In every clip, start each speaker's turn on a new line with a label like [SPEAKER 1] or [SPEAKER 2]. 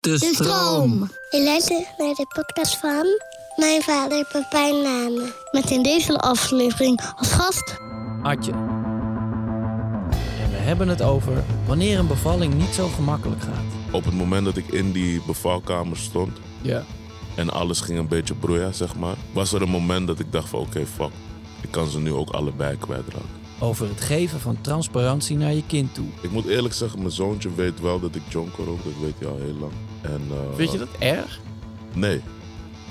[SPEAKER 1] De stroom.
[SPEAKER 2] Je luistert naar de podcast van mijn vader Pepijn Nane. Met in deze aflevering als gast...
[SPEAKER 1] Atje. En we hebben het over wanneer een bevalling niet zo gemakkelijk gaat.
[SPEAKER 3] Op het moment dat ik in die bevalkamer stond
[SPEAKER 1] Ja.
[SPEAKER 3] en alles ging een beetje broeien, zeg maar, was er een moment dat ik dacht van oké, fuck. Ik kan ze nu ook allebei kwijtraken.
[SPEAKER 1] Over het geven van transparantie naar je kind toe.
[SPEAKER 3] Ik moet eerlijk zeggen, mijn zoontje weet wel dat ik jonker rook. Dat weet hij al heel lang. En, eh,
[SPEAKER 1] Vind je dat erg?
[SPEAKER 3] Nee.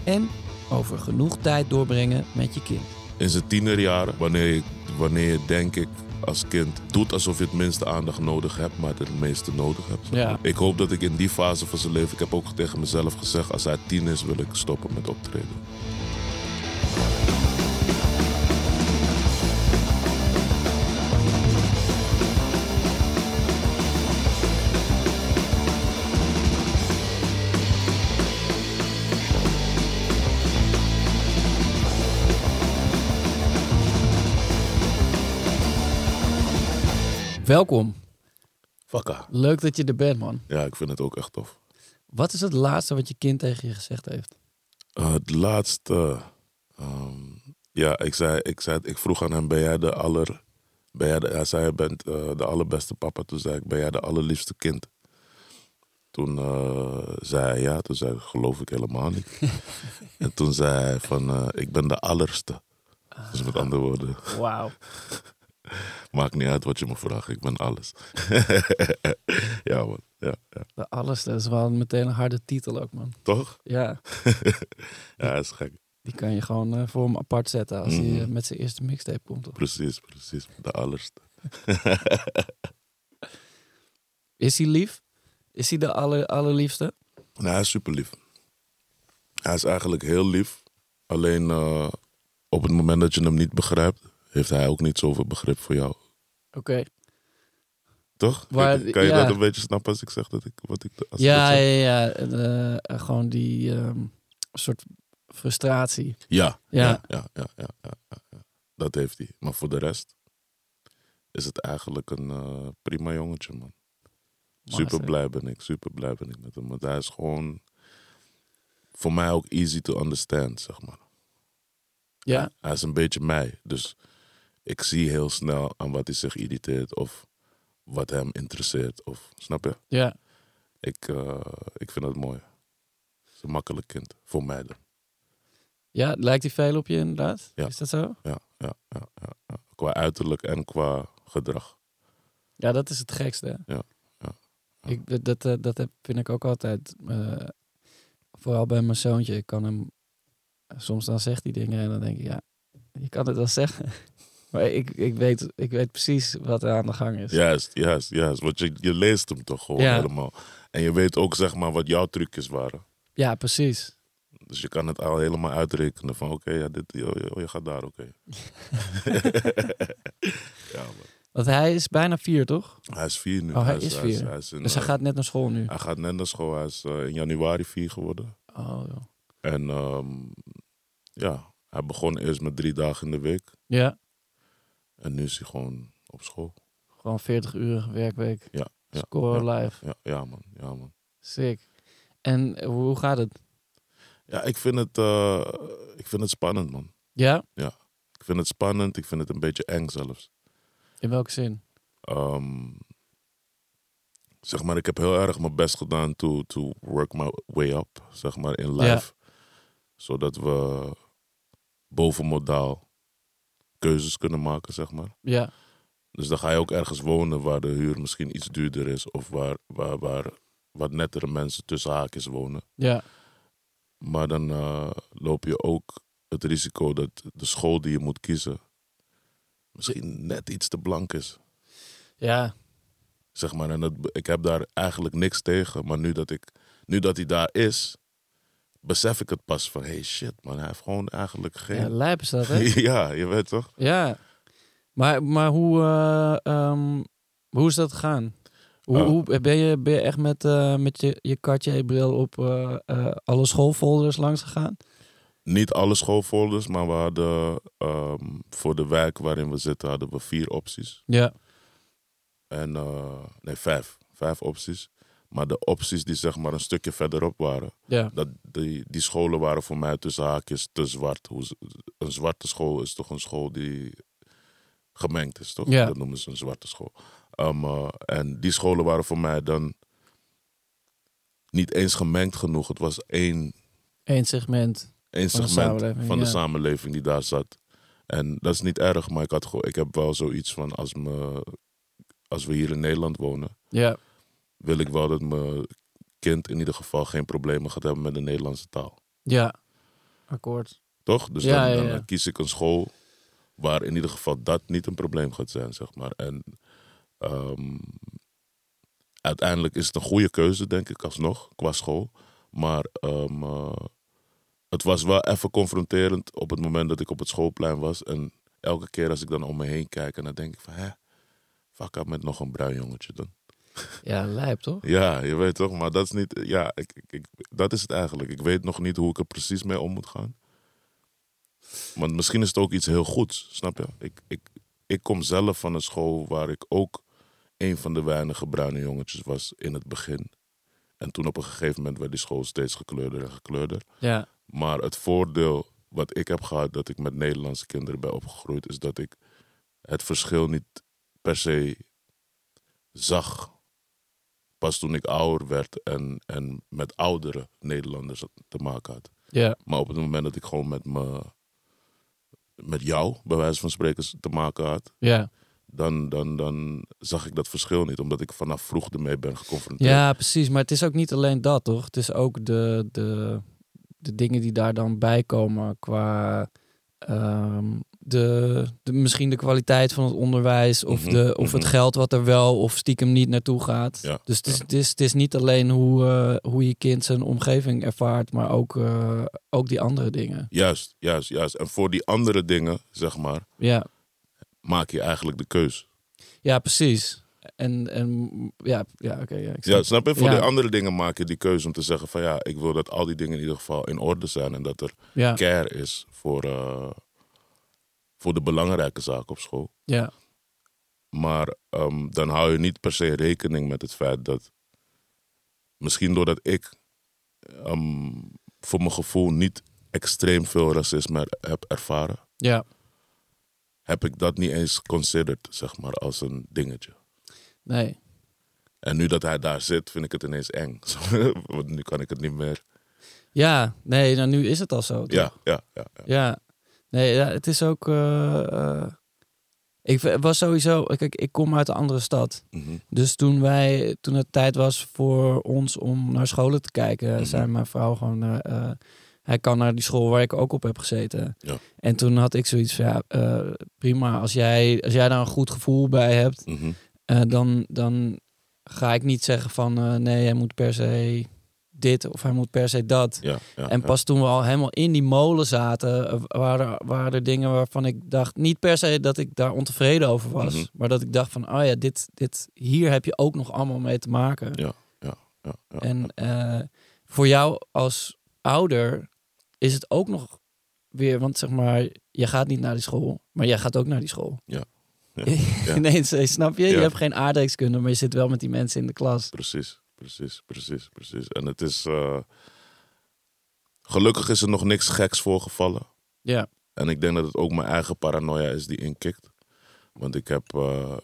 [SPEAKER 1] En over genoeg tijd doorbrengen met je kind.
[SPEAKER 3] In zijn tienerjaren, wanneer je, wanneer denk ik als kind doet alsof je het minste aandacht nodig hebt, maar het meeste nodig hebt.
[SPEAKER 1] Ja.
[SPEAKER 3] Ik hoop dat ik in die fase van zijn leven, ik heb ook tegen mezelf gezegd, als hij tien is, wil ik stoppen met optreden.
[SPEAKER 1] Welkom.
[SPEAKER 3] Fakka.
[SPEAKER 1] Leuk dat je er bent, man.
[SPEAKER 3] Ja, ik vind het ook echt tof.
[SPEAKER 1] Wat is het laatste wat je kind tegen je gezegd heeft?
[SPEAKER 3] Uh, het laatste. ehm, ja, ik, zei, ik, zei, ik vroeg aan hem: Ben jij de aller. Ben jij de, hij zei: Je bent eh, de allerbeste papa. Toen zei ik: Ben jij de allerliefste kind? Toen eh, zei hij ja. Toen zei ik: Geloof ik helemaal niet. en toen zei hij: van, eh, Ik ben de allerste. Dus met andere woorden,
[SPEAKER 1] Wauw.
[SPEAKER 3] maakt niet uit wat je me vraagt, ik ben alles. ja, man. Ja, ja.
[SPEAKER 1] De alles, dat is wel meteen een harde titel ook, man.
[SPEAKER 3] Toch?
[SPEAKER 1] Ja,
[SPEAKER 3] Ja, is gek.
[SPEAKER 1] die kan je gewoon eh, voor hem apart zetten als hij
[SPEAKER 3] Mhm.
[SPEAKER 1] eh, met zijn eerste mixtape komt. Toch?
[SPEAKER 3] Precies, precies. De allerste.
[SPEAKER 1] Is hij lief? Is hij de aller, allerliefste?
[SPEAKER 3] Nee, hij is super lief. Hij is eigenlijk heel lief. Alleen eh, op het moment dat je hem niet begrijpt, heeft hij ook niet zoveel begrip voor jou.
[SPEAKER 1] Oké.
[SPEAKER 3] Toch? Kan, kan je
[SPEAKER 1] ja.
[SPEAKER 3] dat een beetje snappen als ik zeg dat ik wat ik. Als
[SPEAKER 1] Ja, ja, ja. En, gewoon die soort frustratie.
[SPEAKER 3] ja,
[SPEAKER 1] Ja.
[SPEAKER 3] ja, ja, ja, ja. Dat heeft hij. Maar voor de rest is het eigenlijk een eh, prima jongetje, man. Super blij ben ik, super blij ben ik met hem. Want hij is gewoon voor mij ook easy to understand, zeg maar.
[SPEAKER 1] Ja,
[SPEAKER 3] Hij is een beetje mij. Dus ik zie heel snel aan wat hij zich irriteert of wat hem interesseert. Of, snap je?
[SPEAKER 1] ja.
[SPEAKER 3] Ik, eh, ik vind dat mooi. Het is een makkelijk kind. Voor mij dan.
[SPEAKER 1] Ja, lijkt hij veel op je inderdaad?
[SPEAKER 3] Ja.
[SPEAKER 1] Is dat zo?
[SPEAKER 3] Ja, ja, ja, ja. Qua uiterlijk en qua gedrag.
[SPEAKER 1] Ja, dat is het gekste.
[SPEAKER 3] Ja.
[SPEAKER 1] Ik, dat, dat, eh, dat heb, vind ik ook altijd. eh, vooral bij mijn zoontje. Ik kan hem. Soms dan zegt hij dingen en dan denk ik, ja, je kan het wel zeggen. Maar ik, ik, weet, ik weet precies wat er aan de gang is.
[SPEAKER 3] Juist, juist, juist. Want je, je leest hem toch gewoon
[SPEAKER 1] Ja.
[SPEAKER 3] helemaal. En je weet ook zeg maar wat jouw trucjes waren.
[SPEAKER 1] Ja, precies.
[SPEAKER 3] Dus je kan het al helemaal uitrekenen van oké, ja, dit, oh, je, je gaat daar, oké. ja.
[SPEAKER 1] Want hij is bijna vier, toch?
[SPEAKER 3] Hij is vier nu.
[SPEAKER 1] Oh, hij is vier.
[SPEAKER 3] hij is in,
[SPEAKER 1] Dus hij
[SPEAKER 3] eh,
[SPEAKER 1] gaat net naar school nu.
[SPEAKER 3] hij gaat net naar school. Hij is eh, in januari vier geworden.
[SPEAKER 1] Oh, joh.
[SPEAKER 3] En ehm, ja, hij begon eerst met drie dagen in de week.
[SPEAKER 1] Ja,
[SPEAKER 3] En nu is hij gewoon op school.
[SPEAKER 1] gewoon 40 uur werkweek.
[SPEAKER 3] Ja, ja,
[SPEAKER 1] Score
[SPEAKER 3] ja.
[SPEAKER 1] live.
[SPEAKER 3] Ja, ja man. Ja, man.
[SPEAKER 1] Sick. En hoe gaat het?
[SPEAKER 3] Ja, ik vind het, eh, ik vind het spannend, man.
[SPEAKER 1] Ja?
[SPEAKER 3] Ik vind het spannend. Ik vind het een beetje eng zelfs.
[SPEAKER 1] In welke zin?
[SPEAKER 3] Ehm, zeg maar, ik heb heel erg mijn best gedaan to, to work my way up, zeg maar, in life. Zodat we boven modaal keuzes kunnen maken, zeg maar.
[SPEAKER 1] Ja.
[SPEAKER 3] Dus dan ga je ook ergens wonen waar de huur misschien iets duurder is. Of waar, waar, waar wat nettere mensen tussen haakjes wonen.
[SPEAKER 1] Ja.
[SPEAKER 3] Maar dan eh, loop je ook het risico dat de school die je moet kiezen... misschien net iets te blank is.
[SPEAKER 1] Ja.
[SPEAKER 3] Zeg maar, en dat, ik heb daar eigenlijk niks tegen. Maar nu dat, ik, nu dat hij daar is, besef ik het pas van... hey shit man, hij heeft gewoon eigenlijk
[SPEAKER 1] Ja,
[SPEAKER 3] geen...
[SPEAKER 1] lijp is dat, hè?
[SPEAKER 3] Ja, je weet toch?
[SPEAKER 1] Ja. Maar, maar hoe, eh, ehm, hoe is dat gegaan? Hoe,
[SPEAKER 3] Eh.
[SPEAKER 1] hoe, ben, je, ben je echt met, eh, met je, je Cartier-bril op alle schoolfolders langs gegaan?
[SPEAKER 3] Niet alle schoolfolders, maar we hadden ehm, voor de wijk waarin we zitten... hadden we vier opties.
[SPEAKER 1] Ja.
[SPEAKER 3] En, nee, vijf. Vijf opties. Maar de opties die zeg maar een stukje verderop waren,
[SPEAKER 1] Ja,
[SPEAKER 3] dat, die, die scholen waren voor mij tussen haakjes te zwart. Hoe Een zwarte school is toch een school die gemengd is, toch?
[SPEAKER 1] Ja.
[SPEAKER 3] Dat noemen ze een zwarte school. Um, eh, en die scholen waren voor mij dan niet eens gemengd genoeg. Het was één,
[SPEAKER 1] één segment. Van de
[SPEAKER 3] segment
[SPEAKER 1] samenleving,
[SPEAKER 3] van de
[SPEAKER 1] ja.
[SPEAKER 3] samenleving die daar zat. En dat is niet erg, maar ik, had ik heb wel zoiets van als, me, als we hier in Nederland wonen,
[SPEAKER 1] Ja,
[SPEAKER 3] wil ik wel dat mijn kind in ieder geval geen problemen gaat hebben met de Nederlandse taal.
[SPEAKER 1] ja. Akkoord.
[SPEAKER 3] Toch? Dus
[SPEAKER 1] Ja,
[SPEAKER 3] dan, dan
[SPEAKER 1] ja.
[SPEAKER 3] kies ik een school waar in ieder geval dat niet een probleem gaat zijn, zeg maar. En ehm, uiteindelijk is het een goede keuze, denk ik, alsnog, qua school. Maar ehm, eh, het was wel even confronterend op het moment dat ik op het schoolplein was. En elke keer als ik dan om me heen kijk, en dan denk ik van, hè, fuck met nog een bruin jongetje dan.
[SPEAKER 1] Ja, lijp toch?
[SPEAKER 3] Ja, je weet toch, maar dat is niet. Ja, ik, ik, dat is het eigenlijk. Ik weet nog niet hoe ik er precies mee om moet gaan. Want misschien is het ook iets heel goeds, snap je? Ik, ik, ik kom zelf van een school waar ik ook een van de weinige bruine jongetjes was in het begin. En toen op een gegeven moment werd die school steeds gekleurder en gekleurder.
[SPEAKER 1] Ja,
[SPEAKER 3] Maar het voordeel wat ik heb gehad dat ik met Nederlandse kinderen ben opgegroeid, is dat ik het verschil niet per se zag. Pas toen ik ouder werd en, en met oudere Nederlanders te maken had.
[SPEAKER 1] ja,
[SPEAKER 3] Maar op het moment dat ik gewoon met, me, met jou, bij wijze van spreken, te maken had,
[SPEAKER 1] ja.
[SPEAKER 3] dan, dan, dan zag ik dat verschil niet. Omdat ik vanaf vroeg ermee ben geconfronteerd.
[SPEAKER 1] Ja, precies. Maar het is ook niet alleen dat, toch? Het is ook de, de, de dingen die daar dan bij komen qua ehm, de, de, misschien de kwaliteit van het onderwijs of,
[SPEAKER 3] Mhm,
[SPEAKER 1] de, of het
[SPEAKER 3] mhm.
[SPEAKER 1] geld wat er wel of stiekem niet naartoe gaat.
[SPEAKER 3] Ja,
[SPEAKER 1] dus het is,
[SPEAKER 3] ja.
[SPEAKER 1] het, is, het is niet alleen hoe, eh, hoe je kind zijn omgeving ervaart, maar ook, eh, ook die andere dingen.
[SPEAKER 3] Juist, juist, juist. En voor die andere dingen, zeg maar,
[SPEAKER 1] Ja,
[SPEAKER 3] maak je eigenlijk de keus.
[SPEAKER 1] ja precies. En, en ja, ja oké. ja.
[SPEAKER 3] Ja, snap je? Voor
[SPEAKER 1] Ja.
[SPEAKER 3] die andere dingen maak je die keuze om te zeggen van ja, ik wil dat al die dingen in ieder geval in orde zijn en dat er
[SPEAKER 1] ja,
[SPEAKER 3] care is voor, eh, voor de belangrijke zaken op school.
[SPEAKER 1] ja,
[SPEAKER 3] Maar ehm, dan hou je niet per se rekening met het feit dat misschien doordat ik ehm, voor mijn gevoel niet extreem veel racisme heb ervaren,
[SPEAKER 1] ja.
[SPEAKER 3] heb ik dat niet eens considered, zeg maar, als een dingetje.
[SPEAKER 1] Nee.
[SPEAKER 3] En nu dat hij daar zit, vind ik het ineens eng. Want nu kan ik het niet meer.
[SPEAKER 1] Ja, nee, nou nu is het al zo.
[SPEAKER 3] Ja, ja, ja. ja.
[SPEAKER 1] Ja, nee, ja, het is ook. eh, eh, ik was sowieso. Kijk, ik kom uit een andere stad.
[SPEAKER 3] Mhm.
[SPEAKER 1] Dus toen wij, toen het tijd was voor ons om naar scholen te kijken,
[SPEAKER 3] Mhm.
[SPEAKER 1] zei mijn vrouw gewoon. eh, hij kan naar die school waar ik ook op heb gezeten.
[SPEAKER 3] Ja.
[SPEAKER 1] En toen had ik zoiets van ja, prima. Als jij, als jij daar een goed gevoel bij hebt,
[SPEAKER 3] Mhm.
[SPEAKER 1] Eh, dan, dan ga ik niet zeggen van eh, nee, hij moet per se dit of hij moet per se dat.
[SPEAKER 3] Ja, ja,
[SPEAKER 1] En
[SPEAKER 3] ja.
[SPEAKER 1] pas toen we al helemaal in die molen zaten, eh, waren er, waren er dingen waarvan ik dacht, niet per se dat ik daar ontevreden over was,
[SPEAKER 3] Mhm.
[SPEAKER 1] maar dat ik dacht van, oh ja, dit, dit, hier heb je ook nog allemaal mee te maken.
[SPEAKER 3] Ja, ja, ja, ja.
[SPEAKER 1] En voor jou als ouder is het ook nog weer, want zeg maar, je gaat niet naar die school, maar jij gaat ook naar die school.
[SPEAKER 3] Ja. Ja.
[SPEAKER 1] Ineens, eh, snap je? Je hebt geen aardrijkskunde, maar je zit wel met die mensen in de klas.
[SPEAKER 3] Precies, precies, precies, precies. En het is. eh, gelukkig is er nog niks geks voorgevallen.
[SPEAKER 1] Ja,
[SPEAKER 3] En ik denk dat het ook mijn eigen paranoia is die inkikt. Want ik heb, eh,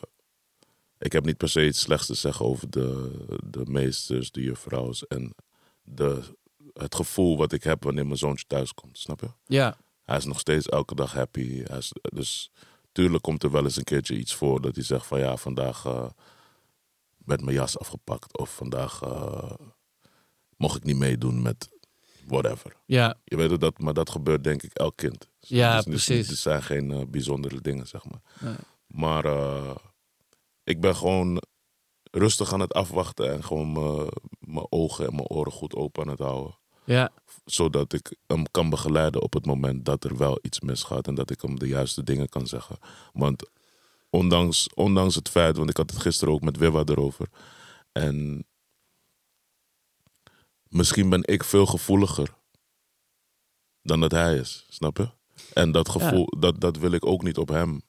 [SPEAKER 3] ik heb niet per se iets slechts te zeggen over de, de meesters, de juffrouws en de, het gevoel wat ik heb wanneer mijn zoontje thuis komt. Snap je?
[SPEAKER 1] ja,
[SPEAKER 3] Hij is nog steeds elke dag happy. Hij is, dus tuurlijk komt er wel eens een keertje iets voor dat hij zegt van ja, vandaag eh, werd mijn jas afgepakt. Of vandaag eh, mocht ik niet meedoen met whatever.
[SPEAKER 1] ja,
[SPEAKER 3] Je weet het, dat, maar dat gebeurt denk ik elk kind. Dus
[SPEAKER 1] Ja,
[SPEAKER 3] dus-
[SPEAKER 1] precies.
[SPEAKER 3] Het zijn geen eh, bijzondere dingen, zeg maar. Maar ik ben gewoon rustig aan het afwachten en gewoon mijn ogen en mijn oren goed open aan het houden.
[SPEAKER 1] Ja,
[SPEAKER 3] Zodat ik hem kan begeleiden op het moment dat er wel iets misgaat en dat ik hem de juiste dingen kan zeggen. Want ondanks, ondanks het feit, want ik had het gisteren ook met Wiwa erover. En misschien ben ik veel gevoeliger dan dat hij is, snap je? En dat gevoel, dat, dat wil ik ook niet op hem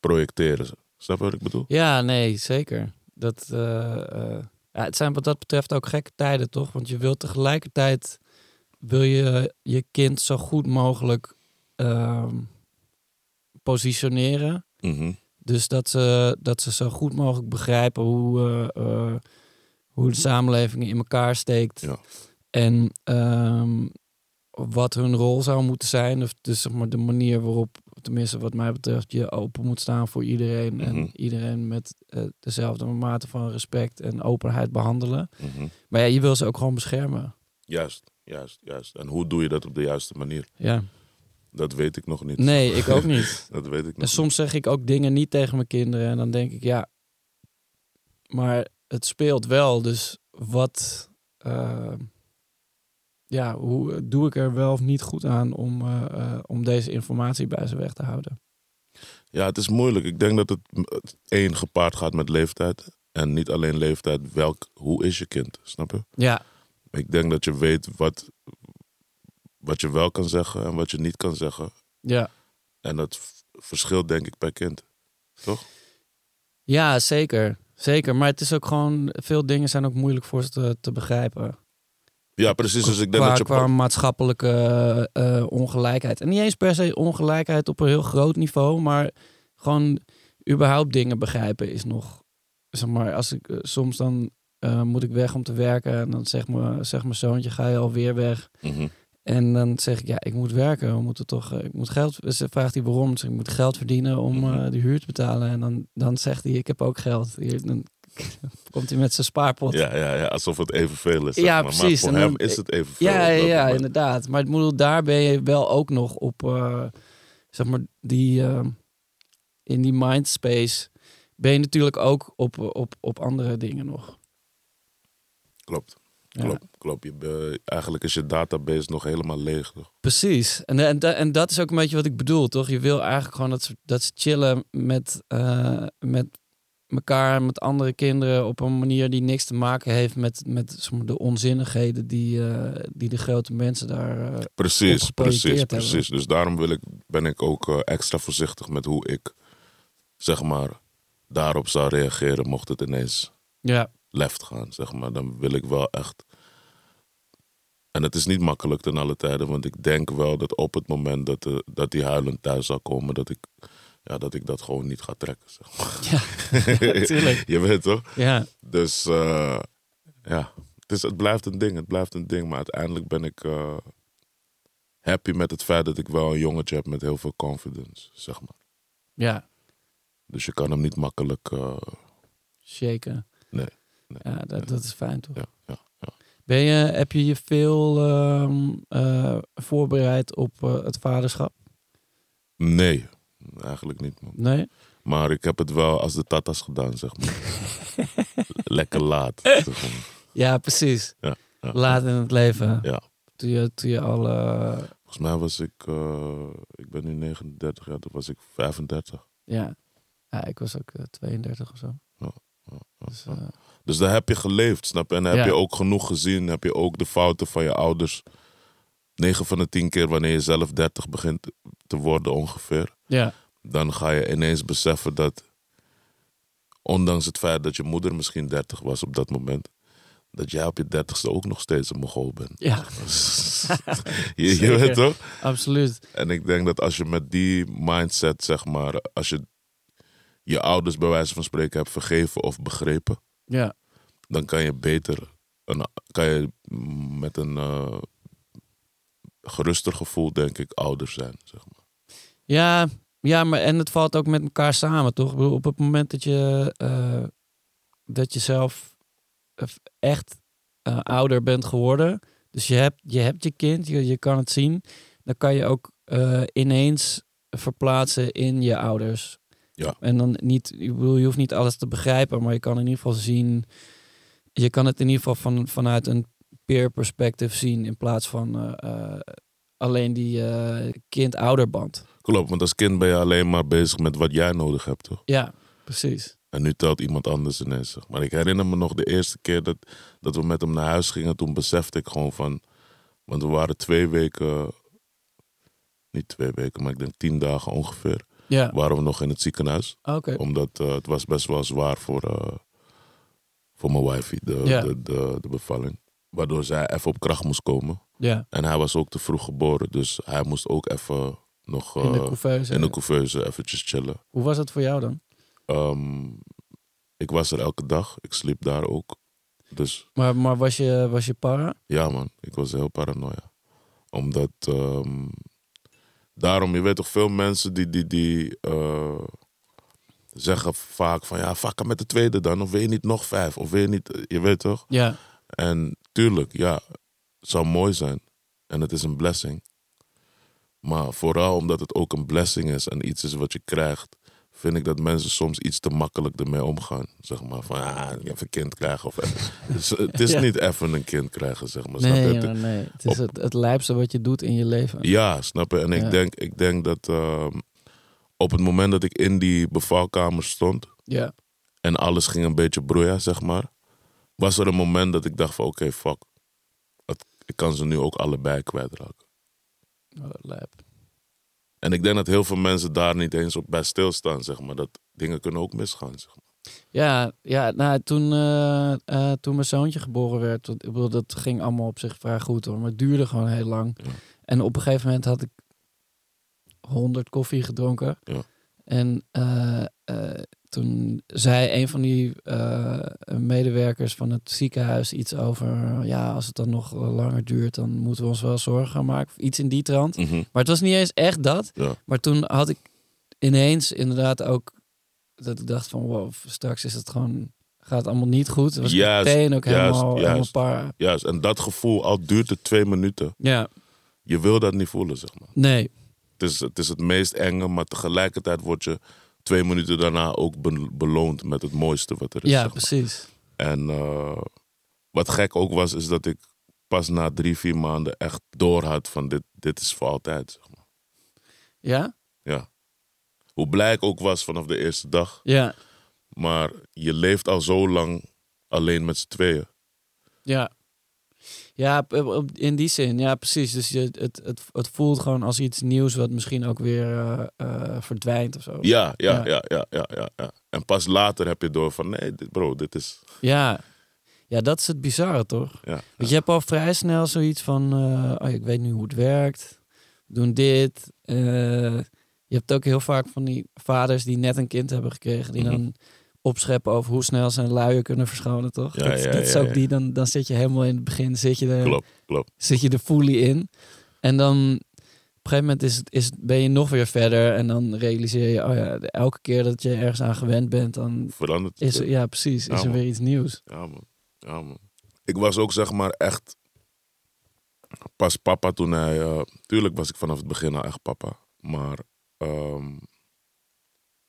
[SPEAKER 3] projecteren. Snap je wat ik bedoel?
[SPEAKER 1] Ja, nee, zeker. Dat, eh, eh, Ja, het zijn wat dat betreft ook gekke tijden, toch? Want je wilt tegelijkertijd wil je je kind zo goed mogelijk ehm, positioneren.
[SPEAKER 3] Mhm.
[SPEAKER 1] Dus dat ze, dat ze zo goed mogelijk begrijpen hoe, eh, eh, hoe de samenleving in elkaar steekt.
[SPEAKER 3] Ja.
[SPEAKER 1] En ehm, wat hun rol zou moeten zijn. Of dus zeg maar de manier waarop, tenminste wat mij betreft, je open moet staan voor iedereen.
[SPEAKER 3] Mhm.
[SPEAKER 1] En iedereen met eh, dezelfde mate van respect en openheid behandelen.
[SPEAKER 3] Mhm.
[SPEAKER 1] Maar ja, je wil ze ook gewoon beschermen.
[SPEAKER 3] Juist, juist, juist. En hoe doe je dat op de juiste manier?
[SPEAKER 1] Ja.
[SPEAKER 3] Dat weet ik nog niet.
[SPEAKER 1] Nee, ik ook niet.
[SPEAKER 3] Dat weet ik nog
[SPEAKER 1] En soms zeg ik ook dingen niet tegen mijn kinderen. En dan denk ik, ja, maar het speelt wel. Dus wat, eh, ja, hoe doe ik er wel of niet goed aan om, eh, eh, om deze informatie bij ze weg te houden?
[SPEAKER 3] Ja, het is moeilijk. Ik denk dat het één gepaard gaat met leeftijd. En niet alleen leeftijd, welk, hoe is je kind? Snap je?
[SPEAKER 1] Ja,
[SPEAKER 3] Ik denk dat je weet wat, wat je wel kan zeggen en wat je niet kan zeggen.
[SPEAKER 1] ja.
[SPEAKER 3] En dat verschilt denk ik per kind. Toch?
[SPEAKER 1] ja zeker. Zeker. Maar het is ook gewoon, veel dingen zijn ook moeilijk voor ze te, te begrijpen.
[SPEAKER 3] Ja, precies. Dus ik denk
[SPEAKER 1] qua,
[SPEAKER 3] dat je...
[SPEAKER 1] qua maatschappelijke eh, ongelijkheid. En niet eens per se ongelijkheid op een heel groot niveau, maar gewoon überhaupt dingen begrijpen is nog. Zeg maar, als ik eh, soms dan eh, moet ik weg om te werken en dan zegt mijn zeg mijn zoontje: ga je alweer weg?
[SPEAKER 3] Mhm.
[SPEAKER 1] En dan zeg ik: ja, ik moet werken. We moeten toch, eh, ik moet geld. Ze vraagt hij waarom? Dus ik moet geld verdienen om eh, de huur te betalen. En dan, dan zegt hij: ik heb ook geld. Hier, dan komt hij met zijn spaarpot.
[SPEAKER 3] Ja, ja, ja, alsof het evenveel is. zeg
[SPEAKER 1] Ja,
[SPEAKER 3] maar.
[SPEAKER 1] precies.
[SPEAKER 3] Maar
[SPEAKER 1] En
[SPEAKER 3] voor
[SPEAKER 1] dan-
[SPEAKER 3] hem is het evenveel.
[SPEAKER 1] Ja, ja, ja, inderdaad. Maar ik bedoel, daar ben je wel ook nog op, eh, zeg maar, die, eh, in die mindspace ben je natuurlijk ook op, op, op andere dingen nog.
[SPEAKER 3] Klopt,
[SPEAKER 1] Ja.
[SPEAKER 3] klopt, klopt. Je, eigenlijk is je database nog helemaal leeg. toch?
[SPEAKER 1] Precies. En, en, en dat is ook een beetje wat ik bedoel, toch? Je wil eigenlijk gewoon dat ze, dat ze chillen met, eh, met elkaar, met andere kinderen op een manier die niks te maken heeft met, met de onzinnigheden die, eh, die de grote mensen daar. eh,
[SPEAKER 3] Precies, precies,
[SPEAKER 1] hebben.
[SPEAKER 3] precies. Dus daarom wil ik, ben ik ook eh, extra voorzichtig met hoe ik, zeg maar, daarop zou reageren mocht het ineens
[SPEAKER 1] ja,
[SPEAKER 3] left gaan, zeg maar. Dan wil ik wel echt... En het is niet makkelijk ten alle tijden, want ik denk wel dat op het moment dat, de, dat die huilend thuis zal komen, dat ik, ja, dat ik dat gewoon niet ga trekken, zeg maar.
[SPEAKER 1] ja, tuurlijk.
[SPEAKER 3] Je weet toch?
[SPEAKER 1] Ja,
[SPEAKER 3] Dus eh, ja, het, is, het blijft een ding. Het blijft een ding. Maar uiteindelijk ben ik eh, happy met het feit dat ik wel een jongetje heb met heel veel confidence, zeg maar.
[SPEAKER 1] ja,
[SPEAKER 3] Dus je kan hem niet makkelijk... eh,
[SPEAKER 1] shaken.
[SPEAKER 3] Nee, nee,
[SPEAKER 1] ja, dat, dat is fijn toch?
[SPEAKER 3] ja, ja.
[SPEAKER 1] Ben je, heb je je veel ehm, eh, voorbereid op het vaderschap?
[SPEAKER 3] Nee, eigenlijk niet, man.
[SPEAKER 1] Nee?
[SPEAKER 3] Maar ik heb het wel als de tatas gedaan, zeg maar. Lekker laat. zeg maar.
[SPEAKER 1] Ja, precies.
[SPEAKER 3] Ja, ja.
[SPEAKER 1] Laat in het leven.
[SPEAKER 3] Ja.
[SPEAKER 1] Toen je, toen je al... eh,
[SPEAKER 3] Volgens mij was ik... eh, ik ben nu 39 jaar, toen was ik 35.
[SPEAKER 1] ja. ja, ik was ook eh, 32 of zo.
[SPEAKER 3] Ja,
[SPEAKER 1] Dus, eh,
[SPEAKER 3] Dus daar heb je geleefd, snap je? En heb je ook genoeg gezien. Heb je ook de fouten van je ouders. 9 van de 10 keer wanneer je zelf 30 begint te worden ongeveer.
[SPEAKER 1] ja,
[SPEAKER 3] Dan ga je ineens beseffen dat... Ondanks het feit dat je moeder misschien 30 was op dat moment... Dat jij op je dertigste ook nog steeds een mogol bent.
[SPEAKER 1] ja,
[SPEAKER 3] je, je weet toch?
[SPEAKER 1] absoluut.
[SPEAKER 3] En ik denk dat als je met die mindset, zeg maar... Als je je ouders bij wijze van spreken hebt vergeven of begrepen...
[SPEAKER 1] Ja,
[SPEAKER 3] dan kan je beter, een, kan je met een eh, geruster gevoel, denk ik, ouder zijn. Zeg maar.
[SPEAKER 1] Ja, ja maar en het valt ook met elkaar samen, toch? Ik bedoel, op het moment dat je, eh, dat je zelf eh, echt eh, ouder bent geworden... Dus je hebt je, hebt je kind, je, je kan het zien... dan kan je ook ineens verplaatsen in je ouders.
[SPEAKER 3] Ja.
[SPEAKER 1] En dan niet, ik bedoel, je hoeft niet alles te begrijpen, maar je kan in ieder geval zien. Je kan het in ieder geval van, vanuit een peer perspective zien in plaats van alleen die kind-ouderband.
[SPEAKER 3] Klopt, want als kind ben je alleen maar bezig met wat jij nodig hebt, toch?
[SPEAKER 1] Ja, precies.
[SPEAKER 3] En nu telt iemand anders ineens. Maar ik herinner me nog de eerste keer dat, dat we met hem naar huis gingen. Toen besefte ik gewoon van... Want we waren twee weken... Niet twee weken, maar ik denk tien dagen ongeveer.
[SPEAKER 1] Ja,
[SPEAKER 3] Waren we nog in het ziekenhuis.
[SPEAKER 1] oké.
[SPEAKER 3] Omdat eh, het was best wel zwaar voor, eh, voor mijn wifey, de,
[SPEAKER 1] Ja.
[SPEAKER 3] de, de, de bevalling. Waardoor zij even op kracht moest komen.
[SPEAKER 1] Ja,
[SPEAKER 3] En hij was ook te vroeg geboren, dus hij moest ook even nog
[SPEAKER 1] in de
[SPEAKER 3] eh,
[SPEAKER 1] couveuse.
[SPEAKER 3] in de couveuse eventjes chillen.
[SPEAKER 1] Hoe was het voor jou dan?
[SPEAKER 3] Ehm, ik was er elke dag, ik sliep daar ook. Dus
[SPEAKER 1] Maar, maar was, je, was je para?
[SPEAKER 3] ja man, ik was heel paranoia. Omdat, ehm, daarom, je weet toch veel mensen die, die, die eh, zeggen vaak van ja, fuck met de tweede dan. Of wil je niet nog vijf? Of wil je niet, je weet toch?
[SPEAKER 1] Ja.
[SPEAKER 3] En tuurlijk, ja, het zou mooi zijn. En het is een blessing. Maar vooral omdat het ook een blessing is en iets is wat je krijgt, vind ik dat mensen soms iets te makkelijk ermee omgaan. Zeg maar van, ah, even een kind krijgen. Of. Dus het is
[SPEAKER 1] Ja.
[SPEAKER 3] niet even een kind krijgen, zeg maar. snap je?
[SPEAKER 1] Nee, ja, nee. Het is het, het lijpste wat je doet in je leven.
[SPEAKER 3] Ja, snap je? En ik,
[SPEAKER 1] Ja.
[SPEAKER 3] denk, ik denk dat ehm, op het moment dat ik in die bevalkamer stond
[SPEAKER 1] Ja.
[SPEAKER 3] en alles ging een beetje broeien, zeg maar, was er een moment dat ik dacht van oké, fuck. Het- ik kan ze nu ook allebei kwijtraken. En ik denk dat heel veel mensen daar niet eens op bij stilstaan, zeg maar. Dat dingen kunnen ook misgaan, zeg maar.
[SPEAKER 1] Ja, ja nou, toen, eh, eh, toen mijn zoontje geboren werd, want ik bedoel, dat ging allemaal op zich vrij goed hoor, maar het duurde gewoon heel lang.
[SPEAKER 3] Ja.
[SPEAKER 1] En op een gegeven moment had ik 100 koffie gedronken.
[SPEAKER 3] Ja.
[SPEAKER 1] En eh, toen zei een van die eh, medewerkers van het ziekenhuis iets over, ja, als het dan nog langer duurt, dan moeten we ons wel zorgen gaan maken. Of Iets in die trant.
[SPEAKER 3] Mhm.
[SPEAKER 1] Maar het was niet eens echt dat.
[SPEAKER 3] Ja.
[SPEAKER 1] Maar toen had ik ineens inderdaad ook dat ik dacht van wow, straks is het gewoon gaat het allemaal niet goed. Dan was
[SPEAKER 3] Juist,
[SPEAKER 1] meteen ook
[SPEAKER 3] juist,
[SPEAKER 1] helemaal,
[SPEAKER 3] juist. Juist, en dat gevoel, al duurt het twee minuten,
[SPEAKER 1] Ja,
[SPEAKER 3] je wil dat niet voelen, zeg maar.
[SPEAKER 1] nee.
[SPEAKER 3] Het is, het is het meest enge, maar tegelijkertijd word je twee minuten daarna ook be- beloond met het mooiste wat er is.
[SPEAKER 1] Ja,
[SPEAKER 3] zeg maar.
[SPEAKER 1] precies.
[SPEAKER 3] En eh, wat gek ook was, is dat ik pas na drie, vier maanden echt door had van dit, dit is voor altijd. Zeg maar.
[SPEAKER 1] Ja?
[SPEAKER 3] Ja. Hoe blij ik ook was vanaf de eerste dag.
[SPEAKER 1] Ja.
[SPEAKER 3] Maar je leeft al zo lang alleen met z'n tweeën.
[SPEAKER 1] Ja. Ja, op- in die zin, ja, precies. Dus je, het, het, het voelt gewoon als iets nieuws wat misschien ook weer eh, eh, verdwijnt of zo.
[SPEAKER 3] Ja, ja,
[SPEAKER 1] Ja.
[SPEAKER 3] ja, ja, ja. En pas later heb je door van nee, dit, bro, dit is.
[SPEAKER 1] Ja. Ja, dat is het bizarre, toch?
[SPEAKER 3] Ja,
[SPEAKER 1] Want je hebt al vrij snel zoiets van, eh, oh, ik weet nu hoe het werkt. We doen dit. Eh, je hebt ook heel vaak van die vaders die net een kind hebben gekregen, die
[SPEAKER 3] Mhm.
[SPEAKER 1] dan opscheppen over hoe snel ze een luier kunnen verschonen, toch?
[SPEAKER 3] Ja,
[SPEAKER 1] dat,
[SPEAKER 3] ja,
[SPEAKER 1] dat is ook die, dan, dan zit je helemaal in het begin, zit je
[SPEAKER 3] klopt, klopt.
[SPEAKER 1] zit je er fully in. En dan op een gegeven moment is, is, ben je nog weer verder en dan realiseer je, oh ja, elke keer dat je ergens aan gewend bent, dan
[SPEAKER 3] Verandert het.
[SPEAKER 1] is er, ja precies,
[SPEAKER 3] Ja,
[SPEAKER 1] is er
[SPEAKER 3] man.
[SPEAKER 1] weer iets nieuws.
[SPEAKER 3] Ja, man. Ja, man. Ik was ook zeg maar echt pas papa toen hij... eh, tuurlijk was ik vanaf het begin al echt papa. Maar ehm,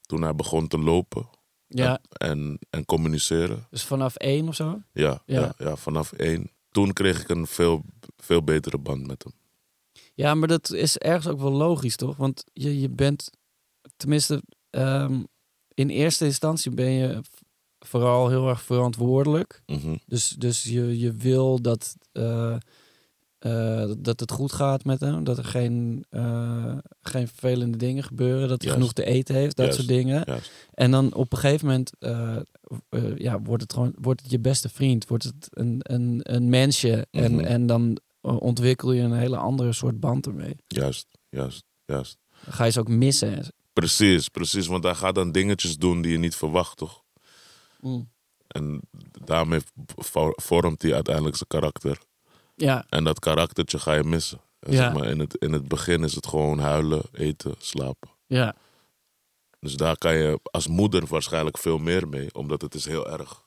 [SPEAKER 3] toen hij begon te lopen
[SPEAKER 1] Ja,
[SPEAKER 3] en, en communiceren.
[SPEAKER 1] dus vanaf één of zo?
[SPEAKER 3] Ja, ja.
[SPEAKER 1] Ja.
[SPEAKER 3] Ja, vanaf één. Toen kreeg ik een veel, veel betere band met hem.
[SPEAKER 1] Ja, maar dat is ergens ook wel logisch, toch? Want je, je bent, tenminste, ehm, in eerste instantie ben je vooral heel erg verantwoordelijk.
[SPEAKER 3] Mhm.
[SPEAKER 1] Dus, dus je, je wil dat, eh, eh, dat het goed gaat met hem. Dat er geen, eh, geen vervelende dingen gebeuren. Dat hij genoeg te eten heeft, dat soort dingen. En dan op een gegeven moment eh, ja, wordt, het gewoon, wordt het je beste vriend. Wordt het een, een, een mensje. en,
[SPEAKER 3] Mhm.
[SPEAKER 1] en dan ontwikkel je een hele andere soort band ermee.
[SPEAKER 3] Juist, juist, juist.
[SPEAKER 1] Dan ga je ze ook missen.
[SPEAKER 3] Precies, precies. Want hij gaat dan dingetjes doen die je niet verwacht, toch?
[SPEAKER 1] Mm.
[SPEAKER 3] En daarmee vo- vormt hij uiteindelijk zijn karakter.
[SPEAKER 1] Ja,
[SPEAKER 3] En dat karaktertje ga je missen. En
[SPEAKER 1] Ja.
[SPEAKER 3] zeg maar, in, het, in het begin is het gewoon huilen, eten, slapen.
[SPEAKER 1] ja.
[SPEAKER 3] Dus daar kan je als moeder waarschijnlijk veel meer mee, omdat het is heel erg.